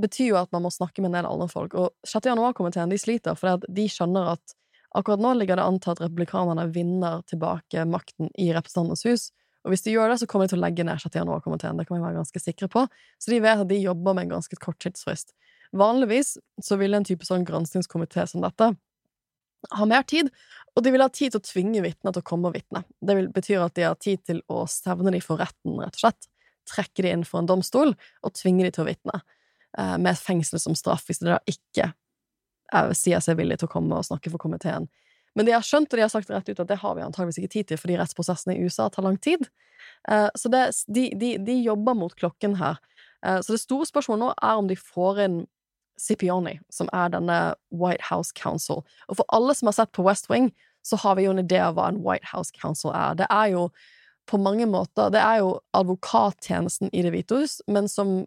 betyr jo at man må snakke med en del andre folk, og 6. januar-komiteen de sliter, for de skjønner at akkurat nå ligger det an til at republikanerne vinner tilbake makten i Representantenes hus, og hvis de gjør det, så kommer de til å legge ned 6. januar-komiteen. Det kan vi være ganske sikre på. Så de vet at de jobber med en ganske kort tidsfrist. Vanligvis så ville en type sånn granskingskomité som dette ha mer tid, og de vil ha tid til å tvinge vitner til å komme og vitne. Det vil, betyr at de har tid til å stevne de for retten, rett og slett. Trekke de inn for en domstol og tvinge de til å vitne. Eh, med fengsel som straff hvis de da ikke eh, sier seg villige til å komme og snakke for komiteen. Men de har skjønt, og de har sagt rett ut, at det har vi antageligvis ikke tid til, fordi rettsprosessene i USA tar lang tid. Eh, så det, de, de, de, jobber mot klokken her. Eh, så det store spørsmålet nå er om de får inn Cipioni, som er denne White House Council. Og for alle som har sett på West Wing, så har vi jo en idé av hva en White House Council er. Det er jo på mange måter Det er jo advokattjenesten i Det hvite hus, men som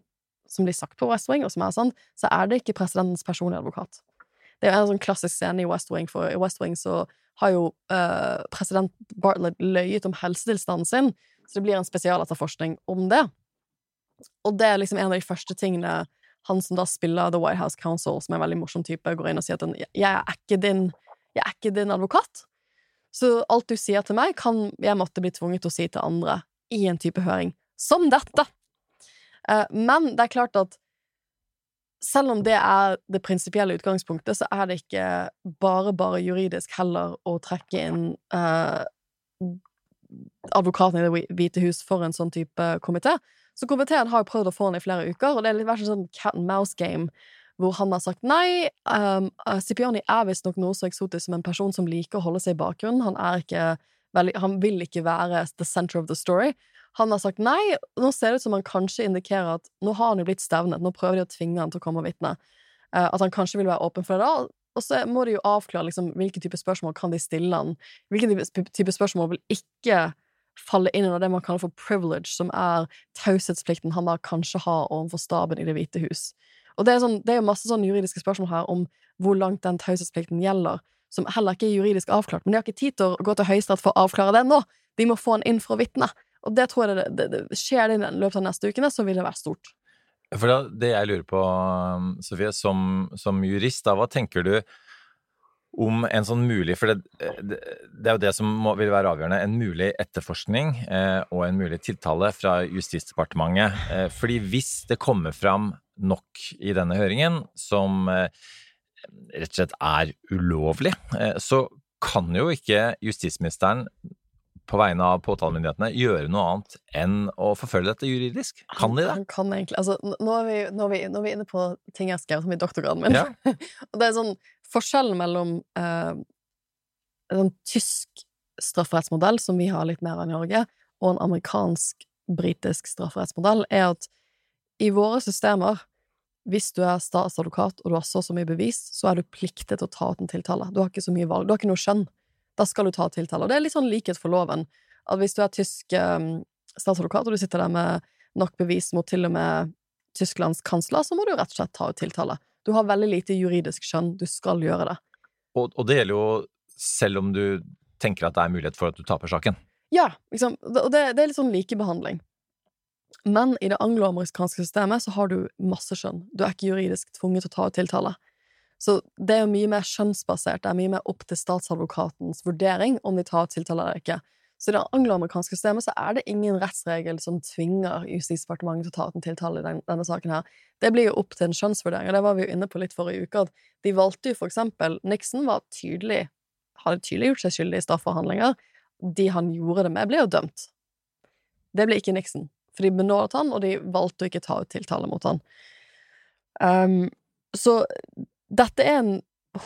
som blir sagt på West Wing, og som er sant, så er det ikke presidentens personlige advokat. Det er en sånn klassisk scene i West Wing, for i West Wing så har jo uh, president Bartlett løyet om helsetilstanden sin, så det blir en spesialetterforskning om det. Og det er liksom en av de første tingene han som da spiller The White House Council, som er en veldig morsom type, går inn og sier at 'jeg er ikke din, er ikke din advokat'. Så alt du sier til meg, kan jeg måtte bli tvunget til å si til andre i en type høring som dette. Uh, men det er klart at selv om det er det prinsipielle utgangspunktet, så er det ikke bare bare juridisk heller å trekke inn eh, advokaten i Det hvite hus for en sånn type komité. Så komiteen har jo prøvd å få han i flere uker, og det er litt sånn cat and mouse game, hvor han har sagt nei. Um, uh, Scipioni er visstnok noe så eksotisk som en person som liker å holde seg i bakgrunnen. Han ikke Han vil ikke være the center of the story. Han har sagt nei. Nå ser det ut som han kanskje indikerer at nå har han jo blitt stevnet, nå prøver de å tvinge han til å komme og vitne. Uh, at han kanskje vil være åpen for det da. Og så må de jo avklare liksom, hvilke type spørsmål kan de stille han. Hvilken type, type spørsmål vil ikke falle inn under det man kaller for privilege, som er taushetsplikten han da kanskje har overfor staben i Det hvite hus. Og det er, sånn, det er jo masse sånne juridiske spørsmål her om hvor langt den taushetsplikten gjelder, som heller ikke er juridisk avklart. Men de har ikke tid til å gå til Høyesterett for å avklare det nå! De må få han inn for å vitne. Og det tror jeg det, det, det, skjer det i løpet av neste ukene, så vil det være stort. For da, det jeg lurer på, Sofie, som, som jurist, da, hva tenker du om en sånn mulig For det, det, det, er jo det som må, vil være avgjørende. En mulig etterforskning eh, og en mulig tiltale fra Justisdepartementet. Eh, fordi hvis det kommer fram nok i denne høringen som eh, rett og slett er ulovlig, eh, så kan jo ikke justisministeren på vegne av påtalemyndighetene gjøre noe annet enn å forfølge dette juridisk? Kan de det? Han kan egentlig Altså, nå er vi, nå er vi, nå er vi inne på ting jeg har skrevet om i doktorgraden min. Ja. og det er sånn Forskjellen mellom eh, en tysk strafferettsmodell, som vi har litt mer av i Norge, og en amerikansk-britisk strafferettsmodell, er at i våre systemer hvis du er statsadvokat og du har så så mye bevis, så er du pliktet til å ta ut en tiltale. Du har ikke så mye valg. Du har ikke noe skjønn. Da skal du ta tiltale. Og det er litt sånn likhet for loven. At hvis du er tysk um, statsadvokat, og du sitter der med nok bevis mot til og med Tysklands kansler, så må du rett og slett ta ut tiltale. Du har veldig lite juridisk skjønn. Du skal gjøre det. Og, og det gjelder jo selv om du tenker at det er mulighet for at du taper saken. Ja, liksom. Og det, det er litt sånn likebehandling. Men i det angloamerikanske systemet så har du masse skjønn. Du er ikke juridisk tvunget til å ta ut tiltale. Så det er jo mye mer skjønnsbasert, det er mye mer opp til statsadvokatens vurdering om de tar tiltale eller ikke. Så i det angloamerikanske systemet så er det ingen rettsregel som tvinger Justisdepartementet til å ta ut en tiltale i den, denne saken her. Det blir jo opp til en skjønnsvurdering, og det var vi jo inne på litt forrige uke, de valgte jo for eksempel Nixon var tydelig hadde tydelig gjort seg skyldig i strafforhandlinger. De han gjorde det med, ble jo dømt. Det ble ikke Nixon, for de benådet han, og de valgte å ikke ta ut tiltale mot han. Um, så dette er en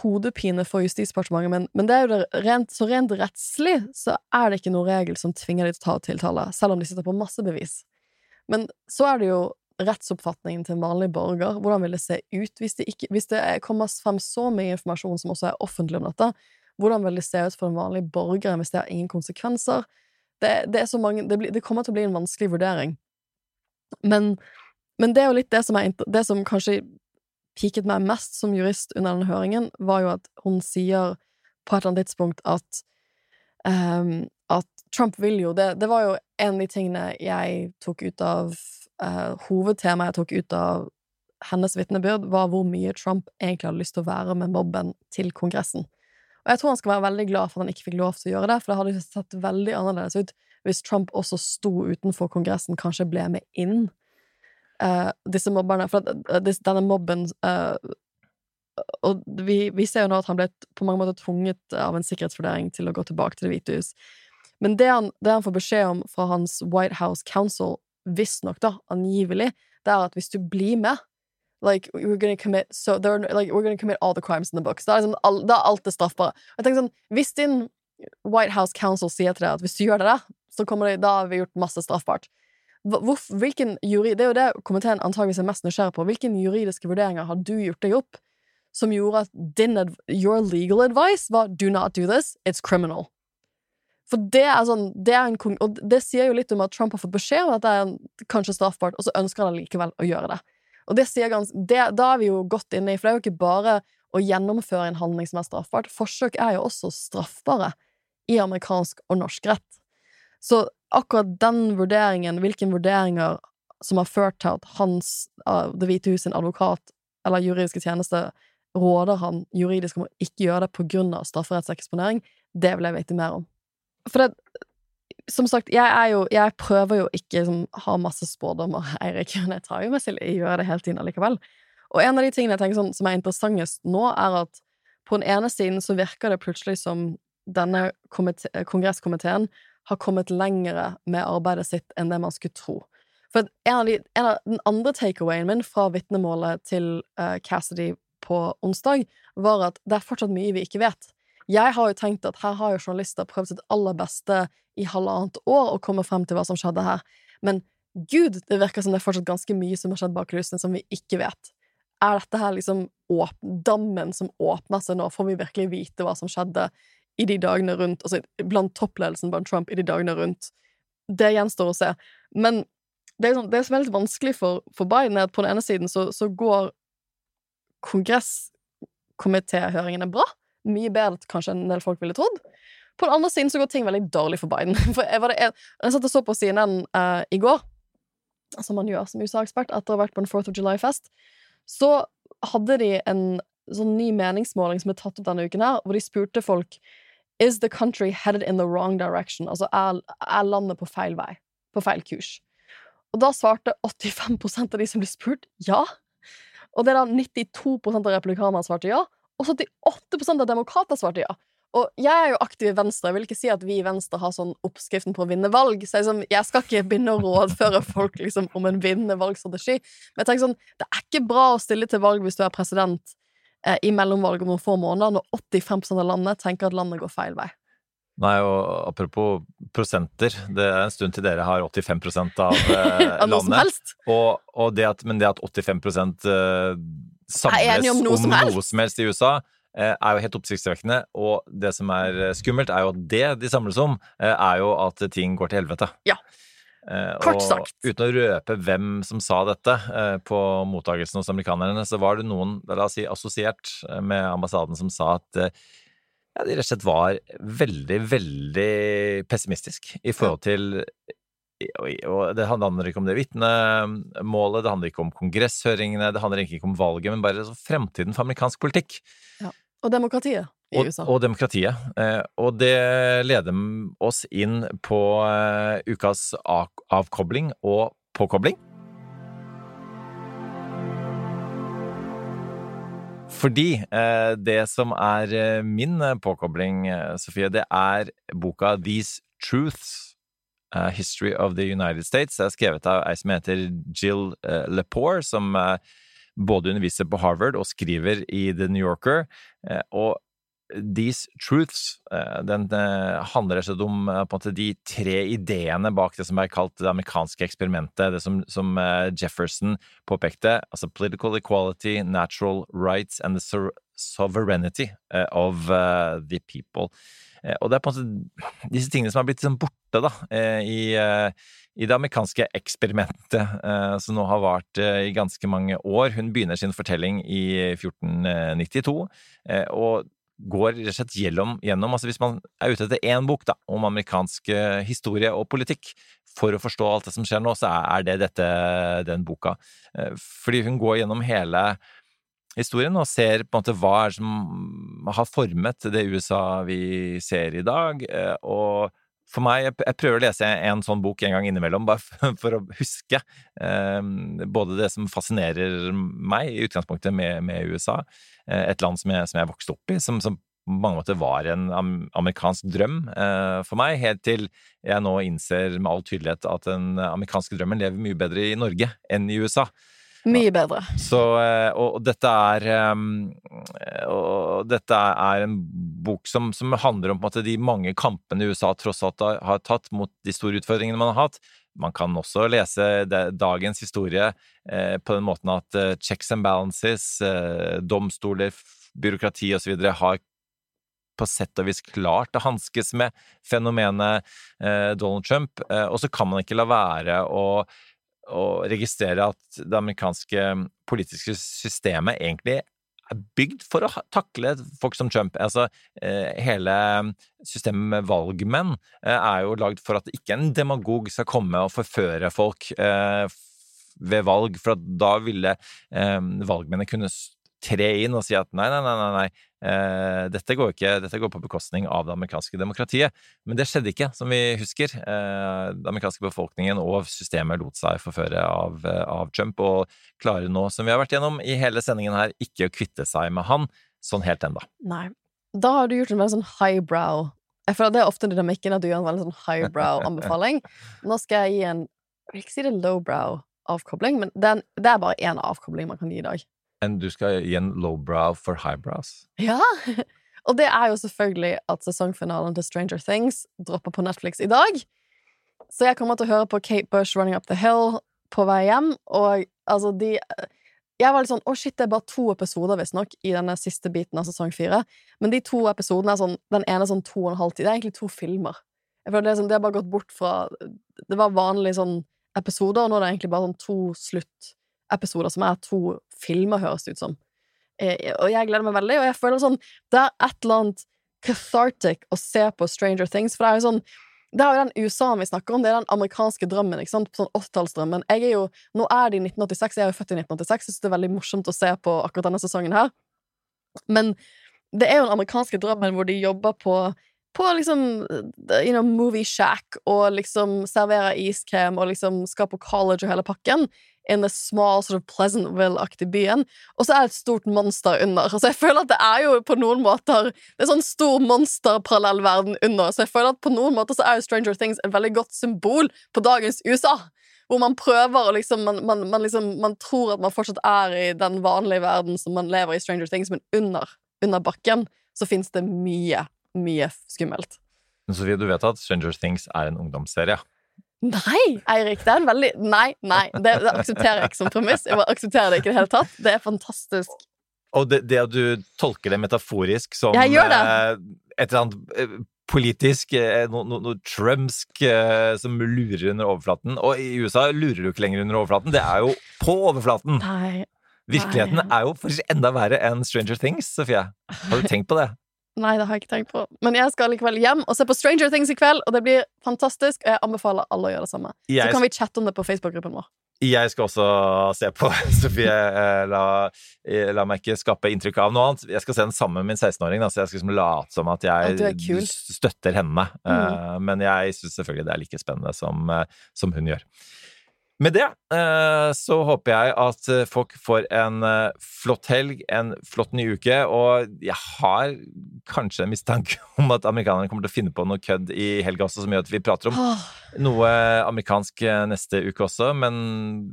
hodepine for Justisdepartementet, men, men, det er jo det rent, så rent rettslig så er det ikke noen regel som tvinger de til å ta tiltale, selv om de sitter på masse bevis. Men så er det jo rettsoppfatningen til en vanlig borger. Hvordan vil det se ut hvis det, ikke, hvis det kommer frem så mye informasjon som også er offentlig om dette? Hvordan vil det se ut for en vanlig borger hvis det har ingen konsekvenser? Det, det, mange, det, blir, det kommer til å bli en vanskelig vurdering. Men, men det er jo litt det som, er, det som kanskje piket meg mest som jurist under den høringen, var jo at hun sier på et eller annet tidspunkt at um, at Trump vil jo det Det var jo en av de tingene jeg tok ut av uh, Hovedtemaet jeg tok ut av hennes vitnebyrd, var hvor mye Trump egentlig hadde lyst til å være med mobben til Kongressen. Og jeg tror han skal være veldig glad for at han ikke fikk lov til å gjøre det, for det hadde sett veldig annerledes ut hvis Trump også sto utenfor Kongressen, kanskje ble med inn uh, disse mobberne. For at, uh, denne mobben uh, Og vi, vi, ser jo nå at han ble på mange måter tvunget av en sikkerhetsvurdering til å gå tilbake til Det hvite hus. Men det han, det han får beskjed om fra hans White House Council, visstnok, da, angivelig, det er at hvis du blir med Like, we're gonna commit so like, we're gonna commit all the crimes in the books. Det er, liksom, all, det er alt det straffbare. Jeg tenker sånn, Hvis din White House Council sier til deg at hvis du gjør det der, så kommer det, da har vi gjort masse straffbart. Hvor, hvilken juri, det er jo det komiteen antageligvis er mest nysgjerrig på. Hvilke juridiske vurderinger har du gjort deg opp som gjorde at din, your legal advice var 'do not do this, it's criminal'? For det er sånn det er en, Og det sier jo litt om at Trump har fått beskjed om at det er kanskje straffbart, og så ønsker han likevel å gjøre det. Og det sier gans det, da er vi jo godt inne i, for det er jo ikke bare å gjennomføre en handling som er straffbart. Forsøk er jo også straffbare i amerikansk og norsk rett. Så akkurat den vurderingen, hvilke vurderinger som har ført til at hans, uh, Det hvite hus sin advokat eller juridiske tjeneste råder han juridisk om å ikke gjøre det på grunn av strafferettseksponering, det vil jeg vite mer om. For det, som sagt, jeg er jo Jeg prøver jo ikke liksom, ha masse spådommer, Eirik, men jeg tar jo meg selv i å gjøre det hele tiden allikevel. Og en av de tingene jeg tenker sånn, som er interessantest nå, er at på den ene siden så virker det plutselig som denne kongresskomiteen har kommet lengre med arbeidet sitt enn det man skulle tro. For en av, de, en av den andre takeawayen min fra vitnemålet til uh, Cassidy på onsdag, var at det er fortsatt mye vi ikke vet. Jeg har jo tenkt at her har jo journalister prøvd sitt aller beste i halvannet år å komme frem til hva som skjedde her, men gud, det virker som det er fortsatt ganske mye som har skjedd bak kulissene som vi ikke vet. Er dette her liksom dammen som åpner seg nå? Får vi virkelig vite hva som skjedde i de dagene rundt, altså blant toppledelsen blant Trump i de dagene rundt? Det gjenstår å se. Men det, sånn, som er litt vanskelig for, for, Biden, er at på den ene siden så, så går kongresskomitéhøringene bra. Mye bedre kanskje enn en del folk ville trodd. På den andre siden så går ting veldig dårlig for Biden. For jeg, var det, jeg, jeg satt og så på CNN uh, i går, som man gjør som USA-ekspert etter å ha vært på en Fourth of July-fest, så hadde de en sånn ny meningsmåling som er tatt opp denne uken her, hvor de spurte folk Is the country headed in the wrong direction? Altså, er, er landet på feil vei? På feil kurs? Og da svarte 85% av de som ble spurt, ja. Og det er da 92 av republikanerne svarte ja, og 78 av demokrater svarte ja. Og jeg er jo aktiv i Venstre. Jeg vil ikke si at vi i Venstre har sånn oppskriften på å vinne valg. Så jeg, sånn, jeg skal ikke begynne å rådføre folk liksom, om en vinnende valgstrategi. Men jeg tenker sånn, det er ikke bra å stille til valg hvis du er president eh, i mellomvalg om noen få måneder, når 85% av landet tenker at landet går feil vei. Nei, og apropos prosenter, det er en stund til dere har 85 av eh, helst. Og, og det at, men det at 85 eh, samles om noe, om som, noe som helst i USA, eh, er jo helt oppsiktsvekkende. Og det som er eh, skummelt, er jo at det de samles om, eh, er jo at ting går til helvete. Ja. Eh, sagt. og uten å røpe hvem som sa dette eh, på mottagelsen hos amerikanerne, så var det noen, la oss si assosiert med ambassaden, som sa at eh, ja, de rett og slett var veldig, veldig pessimistisk i forhold til og det handler ikke om det vitnemålet, det handler ikke om kongresshøringene, det handler ikke om valget, men bare fremtiden for amerikansk politikk. Ja. Og demokratiet Og, og demokratiet. Eh, Og det leder oss inn på eh, ukas avkobling og påkobling. Fordi eh, det som er min påkobling, Sofie, det er boka These Truths. History of the United States. Det er skrevet av ei som heter Jill Lepore, som både underviser på Harvard og skriver i The New Yorker. Og These Truths eh, den eh, handler rett om eh, måte de tre ideene bak det som er kalt det amerikanske eksperimentet. Det som, som Jefferson påpekte, altså political equality, natural rights and the sovereignty of the people. Og det er på en måte disse tingene som har blitt sånn borte da, i, i det amerikanske eksperimentet, som nå har vart i ganske mange år. Hun begynner sin fortelling i 1492, eh, og går rett og slett gjennom, gjennom altså Hvis man er ute etter én bok da, om amerikansk eh, historie og politikk, for å forstå alt det som skjer nå, så er det dette, den boka. Eh, Fordi hun går gjennom hele historien og ser på en måte hva som har formet det USA vi ser i dag. eh, Og for meg, jeg prøver å lese en sånn bok en gang innimellom, bare for å huske eh, både det som fascinerer meg i utgangspunktet med, med USA, eh, et land som jeg, som jeg vokste opp i, som, som på mange måter var en amerikansk drøm eh, for meg, helt til jeg nå innser med all tydelighet at den amerikanske drømmen lever mye bedre i Norge enn i USA. Mye bedre. Så, eh, og, og dette er ehm, Og dette er en bok som, som handler om måte, de mange kampene USA tross alt har, tatt mot de store utfordringene man har hatt. Man kan også lese dagens historie eh, på den måten at eh, checks and balances, domstoler, byråkrati osv. har på sett og vis klart å hanskes med fenomenet Donald Trump. Og så kan man ikke la være å å registrere at det amerikanske politiske systemet egentlig er bygd for å takle folk som Trump. Altså, eh, hele systemet med valgmenn eh, er jo lagd for at ikke en demagog skal komme og forføre folk eh, ved valg, for da ville valgmennene kunne tre inn og si at nei, nei, nei, nei eh, dette, går ikke, dette går på bekostning av det amerikanske demokratiet. Men det skjedde ikke, som vi husker. Eh, den amerikanske befolkningen og systemet lot seg forføre av, av Trump, og klarer nå, som vi har vært gjennom i hele sendingen her, ikke å kvitte seg med han sånn helt enda. Nei. Da har du gjort en veldig sånn highbrow Jeg føler det er ofte dynamikken at du gjør en veldig sånn highbrow-anbefaling. Nå skal jeg gi en Jeg vil ikke si det lowbrow-avkobling, men det er, en, det er bare én avkobling man kan gi i dag. Enn du skal gi en lowbrow for highbrows. Ja! Og det er jo selvfølgelig at sesongfinalen til Stranger Things dropper på Netflix i dag. Så jeg kommer til å høre på Kate Bush Running Up The Hill på vei hjem, og altså de Jeg var litt sånn Å, shit, det er bare to episoder, visstnok, i denne siste biten av sesong fire. Men de to episodene er sånn Den ene er sånn to og en halv tid. Det er egentlig to filmer. Jeg føler det, sånn, det har bare gått bort fra Det var vanlige sånn episoder, og nå er det egentlig bare sånn to sluttepisoder som er to filmer, høres ut som. Eh, og jeg gleder meg veldig, og jeg føler sånn Det er et eller annet cathartic å se på Stranger Things, for det er jo sånn det er jo den USA-en vi snakker om, det er den amerikanske drømmen. ikke sant? Sånn 80-tallsdrømmen. Jeg er jo, Nå er det i 1986, jeg er jo født i 1986, jeg synes det er veldig morsomt å se på akkurat denne sesongen her. Men det er jo den amerikanske drømmen hvor de jobber på på liksom you know, movie shack og liksom servere iskrem og liksom skal på college og hele pakken. In the small, sort of Pleasantville-aktig byen. Og så er det et stort monster under. Så jeg føler at det er jo på noen måter Det er sånn stor monsterparallell verden under. Så jeg føler at på noen måter så er jo Stranger Things et veldig godt symbol på dagens USA. Hvor man prøver å liksom man, man, man liksom Man tror at man fortsatt er i den vanlige verden som man lever i Stranger Things, men under, under bakken så fins det mye, mye skummelt. Men Sofie, du vet at Stranger Things er en ungdomsserie? Nei, Eirik, det er en veldig Nei, nei, det, det aksepterer jeg ikke som premiss. Jeg bare aksepterer det ikke i det hele tatt. Det er fantastisk. Og det, det at du tolker det metaforisk som det. eh, et eller annet eh, politisk, eh, noe, no, no trumsk eh, som lurer under overflaten. Og i USA lurer du ikke lenger under overflaten, det er jo på overflaten! Nei. Virkeligheten Nei. er jo faktisk enda verre enn Stranger Things, Sofie. Har du tenkt på det? Nei, det har jeg ikke tenkt på. Men jeg skal likevel hjem og se på Stranger Things i kveld, og det blir fantastisk. Og jeg anbefaler alle å gjøre det samme. Jeg Så kan vi chatte om det på Facebook-gruppen vår. Jeg skal også se på Sofie. eh, La, eh, la meg ikke skape inntrykk av noe annet. Jeg skal se den sammen med min 16-åring, så jeg skal liksom late som at jeg er støtter henne. Mm. Eh, Men jeg syns selvfølgelig det er like spennende som, som hun gjør. Med det eh, så håper jeg at eh, folk får en eh, flott helg, en flott ny uke, og jeg har kanskje en mistanke om at amerikanerne kommer til å finne på noe kødd i helga også, som gjør at vi prater om noe amerikansk neste uke også, men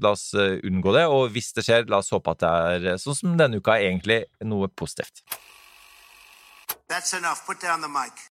la oss unngå det. Og hvis det skjer, la oss håpe at det er sånn som denne uka, egentlig noe positivt. That's enough. Put down the mic.